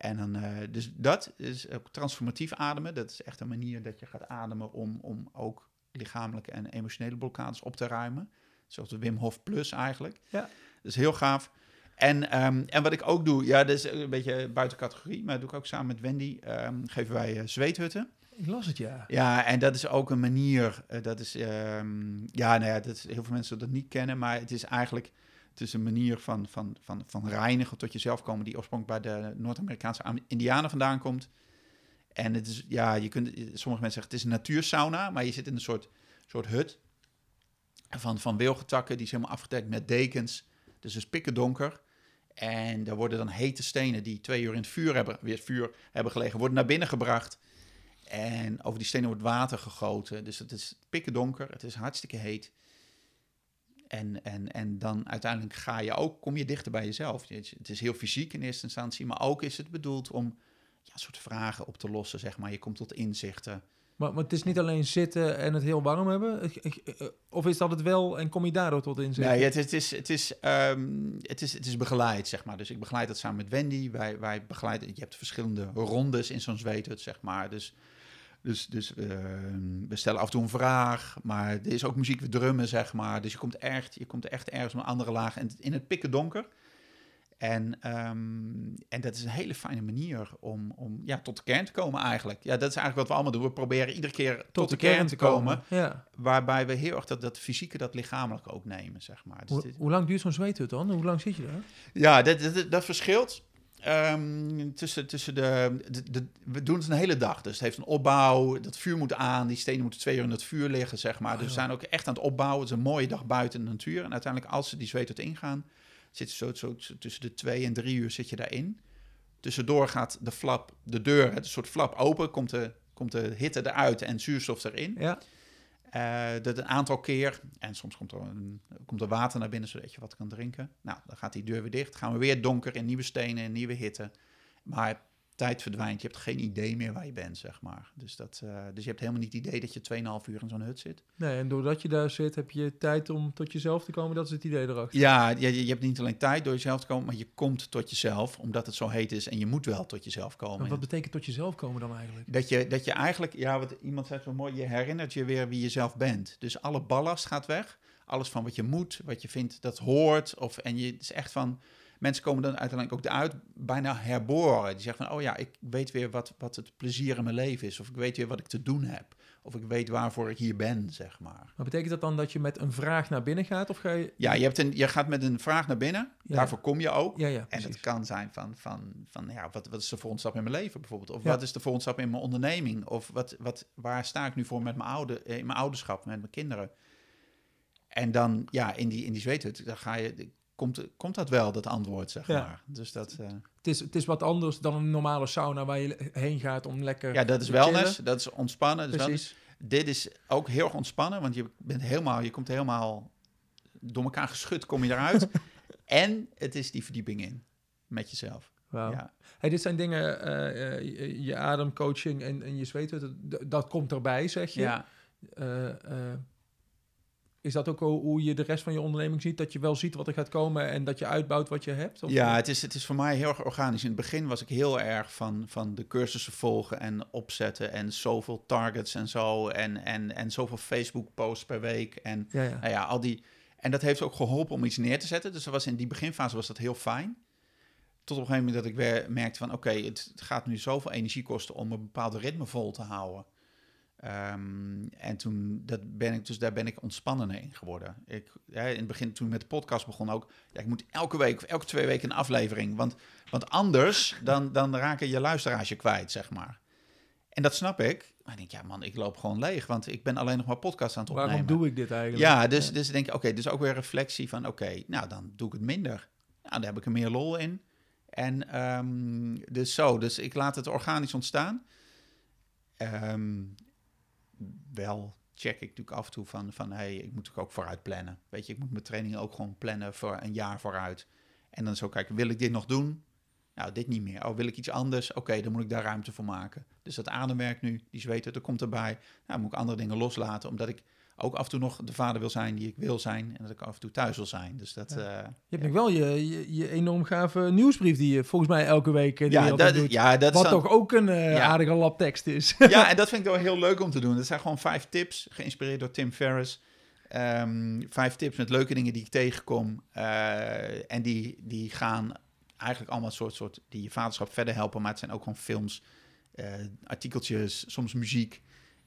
Speaker 1: En dan, eh, dus dat is ook transformatief ademen. Dat is echt een manier dat je gaat ademen om, om ook lichamelijke en emotionele blokkades op te ruimen. Zoals de Wim Hof Plus eigenlijk.
Speaker 2: Ja.
Speaker 1: Dat is heel gaaf. En, ehm, en wat ik ook doe, ja, dat is een beetje buiten categorie, maar dat doe ik ook samen met Wendy. ehm, geven wij eh, zweethutten.
Speaker 2: Ik las het, ja.
Speaker 1: Ja, en dat is ook een manier. eh, dat is, ehm, ja, nou ja, dat is, heel veel mensen dat niet kennen, maar het is eigenlijk het is een manier van, van, van, van reinigen tot jezelf komen, die oorspronkelijk bij de Noord-Amerikaanse Am- Indianen vandaan komt. En het is, ja, je kunt, sommige mensen zeggen het is een natuursauna, maar je zit in een soort, soort hut van, van wilgetakken, die is helemaal afgedekt met dekens. Dus het is pikken donker. En daar worden dan hete stenen die twee uur in het vuur hebben, weer vuur hebben gelegen, worden naar binnen gebracht. En over die stenen wordt water gegoten. Dus het is pikken donker, het is hartstikke heet. En, en, en dan uiteindelijk ga je ook, kom je dichter bij jezelf. Het is- is heel fysiek in eerste instantie, maar ook is het bedoeld om ja, soort vragen op te lossen, zeg maar. Je komt tot inzichten.
Speaker 2: Maar, maar het is niet alleen zitten en het heel warm hebben. Eh, Of is dat het wel en kom je daardoor tot inzicht?
Speaker 1: Nee, het, het, is, het, is, ehm, het, is, het is begeleid, zeg maar. Dus ik begeleid dat samen met Wendy. Wij, wij begeleiden, je hebt verschillende rondes in zo'n zweethut, zeg maar. Dus, dus, dus ehm, we stellen af en toe een vraag, maar er is ook muziek, we drummen, zeg maar. Dus je komt echt, je komt echt ergens op een andere laag en in het pikken donker. En, ehm, en dat is een hele fijne manier om, om ja, tot de kern te komen eigenlijk. Ja, dat is eigenlijk wat we allemaal doen. We proberen iedere keer tot, de, kern, te komen.
Speaker 2: Ja.
Speaker 1: Waarbij we heel erg dat, dat fysieke, dat lichamelijke ook nemen, zeg maar. Dus dit-
Speaker 2: hoe lang duurt zo'n zweethut dan? Hoe lang zit je daar?
Speaker 1: ja, dat, dat, dat verschilt. Ehm, tussen, tussen de, de, de- We doen het een hele dag. Dus het heeft een opbouw. Dat vuur moet aan. Die stenen moeten twee uur in het vuur liggen, zeg maar.
Speaker 2: Oh,
Speaker 1: dus we zijn ook echt aan het opbouwen. Het is een mooie dag buiten in de natuur. En uiteindelijk, als ze die zweet ingaan, zit zo, zo tussen de twee en drie uur zit je daarin. Tussendoor gaat de flap, de deur, het soort flap open, komt de, komt de hitte eruit en zuurstof erin.
Speaker 2: Ja.
Speaker 1: Eh, dat een aantal keer. En soms komt er, een, komt er water naar binnen zodat je wat kan drinken. Nou, dan gaat die deur weer dicht. Gaan we weer donker in nieuwe stenen en nieuwe hitte. Maar tijd verdwijnt. Je hebt geen idee meer waar je bent, zeg maar. Dus, dat, eh, dus je hebt helemaal niet het idee dat je 2,5 uur in zo'n hut zit.
Speaker 2: Nee, en doordat je daar zit, heb je tijd om tot jezelf te komen. Dat is het idee erachter.
Speaker 1: Ja, je, je hebt niet alleen tijd door jezelf te komen, maar je komt tot jezelf, omdat het zo heet is. En je moet wel tot jezelf komen.
Speaker 2: Maar wat betekent tot jezelf komen dan eigenlijk?
Speaker 1: Dat je, dat je eigenlijk, ja, wat iemand zei zo mooi, je herinnert je weer wie je zelf bent. Dus alle ballast gaat weg. Alles van wat je moet, wat je vindt dat hoort. Of, en je het is echt van, mensen komen dan uiteindelijk ook eruit bijna herboren. Die zeggen van, oh ja, ik weet weer wat, wat het plezier in mijn leven is. Of ik weet weer wat ik te doen heb. Of ik weet waarvoor ik hier ben, zeg maar.
Speaker 2: Maar betekent dat dan dat je met een vraag naar binnen gaat? Of ga je...
Speaker 1: Ja, je, hebt een, je gaat met een vraag naar binnen.
Speaker 2: Ja.
Speaker 1: Daarvoor kom je ook.
Speaker 2: Ja, ja,
Speaker 1: En het kan zijn van, van, van ja, wat, wat is de volgende stap in mijn leven bijvoorbeeld? Of wat is de volgende stap in mijn onderneming? Of wat, wat, waar sta ik nu voor met mijn oude, eh, in mijn ouderschap, met mijn kinderen? En dan, ja, in die, in die zweethut, dan ga je, komt, komt dat wel, dat antwoord, zeg
Speaker 2: Ja.
Speaker 1: maar. Dus dat, eh,
Speaker 2: Het, is, het is wat anders dan een normale sauna waar je heen gaat om lekker
Speaker 1: ja, dat is wellness,
Speaker 2: chillen.
Speaker 1: dat is ontspannen. Is wellness.
Speaker 2: Precies.
Speaker 1: Dit is ook heel erg ontspannen, want je bent helemaal, je komt helemaal door elkaar geschud, kom je eruit. en het is die verdieping in, met jezelf.
Speaker 2: Wauw.
Speaker 1: Ja.
Speaker 2: Hey, dit zijn dingen, eh, eh, je, je ademcoaching en, en je zweethut, dat, dat komt erbij, zeg je.
Speaker 1: ja.
Speaker 2: Is dat ook hoe je de rest van je onderneming ziet? Dat je wel ziet wat er gaat komen en dat je uitbouwt wat je hebt? Of-
Speaker 1: Ja, het is, het is voor mij heel erg organisch. In het begin was ik heel erg van, van de cursussen volgen en opzetten en zoveel targets en zo. En, en, en zoveel Facebook-posts per week. En
Speaker 2: ja, ja.
Speaker 1: nou ja, al die. En dat heeft ook geholpen om iets neer te zetten. Dus dat was in die beginfase was dat heel fijn. Tot op een gegeven moment dat ik weer merkte van oké, het gaat nu zoveel energie kosten om een bepaalde ritme vol te houden. Ehm, en toen dat ben ik, dus daar ben ik ontspannender in geworden. Ik, in het begin, toen ik met de podcast begon ook, ja, ik moet elke week of elke twee weken een aflevering. Want, want anders dan, dan raken je luisteraars je kwijt, zeg maar. En dat snap ik. Maar ik denk, ja man, ik loop gewoon leeg, want ik ben alleen nog maar podcast aan het opnemen.
Speaker 2: Waarom doe ik dit eigenlijk?
Speaker 1: Ja, dus, dus denk ik, oké, dus ook weer reflectie van, oké, nou dan doe ik het minder. Nou, daar heb ik er meer lol in. En ehm, dus zo, dus ik laat het organisch ontstaan. Ehm, wel check ik natuurlijk af en toe van, van hey, ik moet ook vooruit plannen. Weet je, ik moet mijn trainingen ook gewoon plannen voor een jaar vooruit. En dan zo kijken, wil ik dit nog doen? Nou, dit niet meer. Oh, wil ik iets anders? Oké, dan moet ik daar ruimte voor maken. Dus dat ademwerk nu, die zweten, dat komt erbij. Nou, moet ik andere dingen loslaten, omdat ik ook af en toe nog de vader wil zijn die ik wil zijn. En dat ik af en toe thuis wil zijn. Dus dat...
Speaker 2: Ja.
Speaker 1: eh,
Speaker 2: Je hebt wel je, je, je enorm gave nieuwsbrief die je volgens mij elke week eh, de
Speaker 1: ja, dat,
Speaker 2: doet.
Speaker 1: ja, dat is
Speaker 2: wat
Speaker 1: dan-
Speaker 2: toch ook een eh,
Speaker 1: Ja.
Speaker 2: aardige labtekst is.
Speaker 1: ja, en dat vind ik wel heel leuk om te doen. Dat zijn gewoon vijf tips, geïnspireerd door Tim Ferriss. Ehm, vijf tips met leuke dingen die ik tegenkom. en die, die gaan eigenlijk allemaal soort, soort die je vaderschap verder helpen. Maar het zijn ook gewoon films, artikeltjes, soms muziek.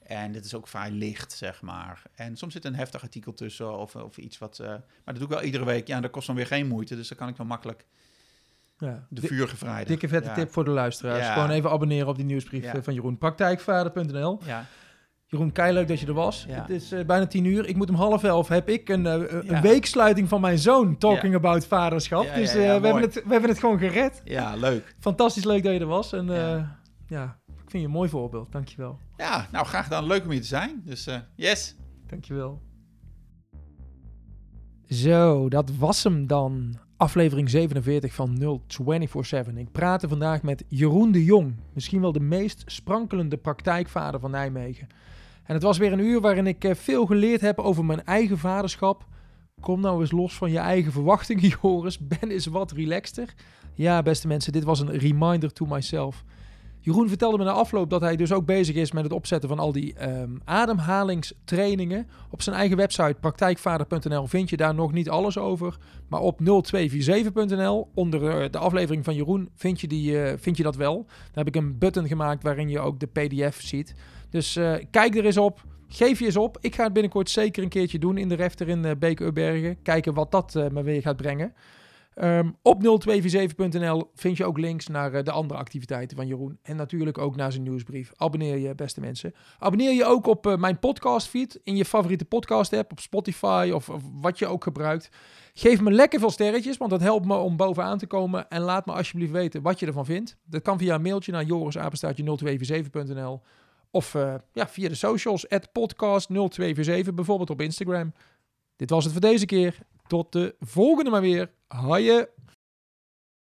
Speaker 1: En dit is ook vrij licht, zeg maar. En soms zit een heftig artikel tussen of, of iets wat... eh, maar dat doe ik wel iedere week. Ja, dat kost dan weer geen moeite. Dus dan kan ik wel makkelijk
Speaker 2: ja.
Speaker 1: de vuur vrijdag.
Speaker 2: Dikke vette
Speaker 1: ja.
Speaker 2: tip voor de luisteraars.
Speaker 1: Ja.
Speaker 2: Gewoon even abonneren op die nieuwsbrief eh, van Jeroen. Praktijkvader.nl.
Speaker 1: Ja,
Speaker 2: Jeroen, leuk dat je er was.
Speaker 1: Ja.
Speaker 2: Het is eh, bijna tien uur. Ik moet om half elf heb ik een, een
Speaker 1: Ja.
Speaker 2: weeksluiting van mijn zoon talking about vaderschap. Dus we,
Speaker 1: mooi.
Speaker 2: hebben het, we hebben het gewoon gered.
Speaker 1: ja, leuk.
Speaker 2: Fantastisch leuk dat je er was. En
Speaker 1: Ja.
Speaker 2: Vind je een mooi voorbeeld. Dankjewel.
Speaker 1: Ja, nou graag gedaan. Leuk om hier te zijn. Dus eh, yes.
Speaker 2: Dankjewel. Zo, dat was hem dan. Aflevering 47 van 0247. Ik praatte vandaag met Jeroen de Jong. Misschien wel de meest sprankelende praktijkvader van Nijmegen. En het was weer een uur waarin ik eh, veel geleerd heb over mijn eigen vaderschap. Kom nou eens los van je eigen verwachtingen, Joris. Ben eens wat relaxter. Ja, beste mensen, dit was een reminder to myself. Jeroen vertelde me na afloop dat hij dus ook bezig is met het opzetten van al die ehm, ademhalingstrainingen. Op zijn eigen website praktijkvader.nl vind je daar nog niet alles over. Maar op 0247.nl, onder eh, de aflevering van Jeroen, vind je, die, eh, vind je dat wel. Daar heb ik een button gemaakt waarin je ook de PDF ziet. Dus uh, kijk er eens op. Geef je eens op. Ik ga het binnenkort zeker een keertje doen in de refter in uh, Beek-Ubbergen. Kijken wat dat me weer gaat brengen. Um, op 0247.nl vind je ook links naar uh, de andere activiteiten van Jeroen. En natuurlijk ook naar zijn nieuwsbrief. Abonneer je, beste mensen. Abonneer je ook op uh, mijn podcastfeed in je favoriete podcast app, op Spotify of, wat je ook gebruikt. Geef me lekker veel sterretjes, want dat helpt me om bovenaan te komen. En laat me alsjeblieft weten wat je ervan vindt. Dat kan via een mailtje naar jorisapenstaartje0247.nl of uh, ja, via de socials, podcast0247, bijvoorbeeld op Instagram. Dit was het voor deze keer. Tot de volgende maar weer. Haaien.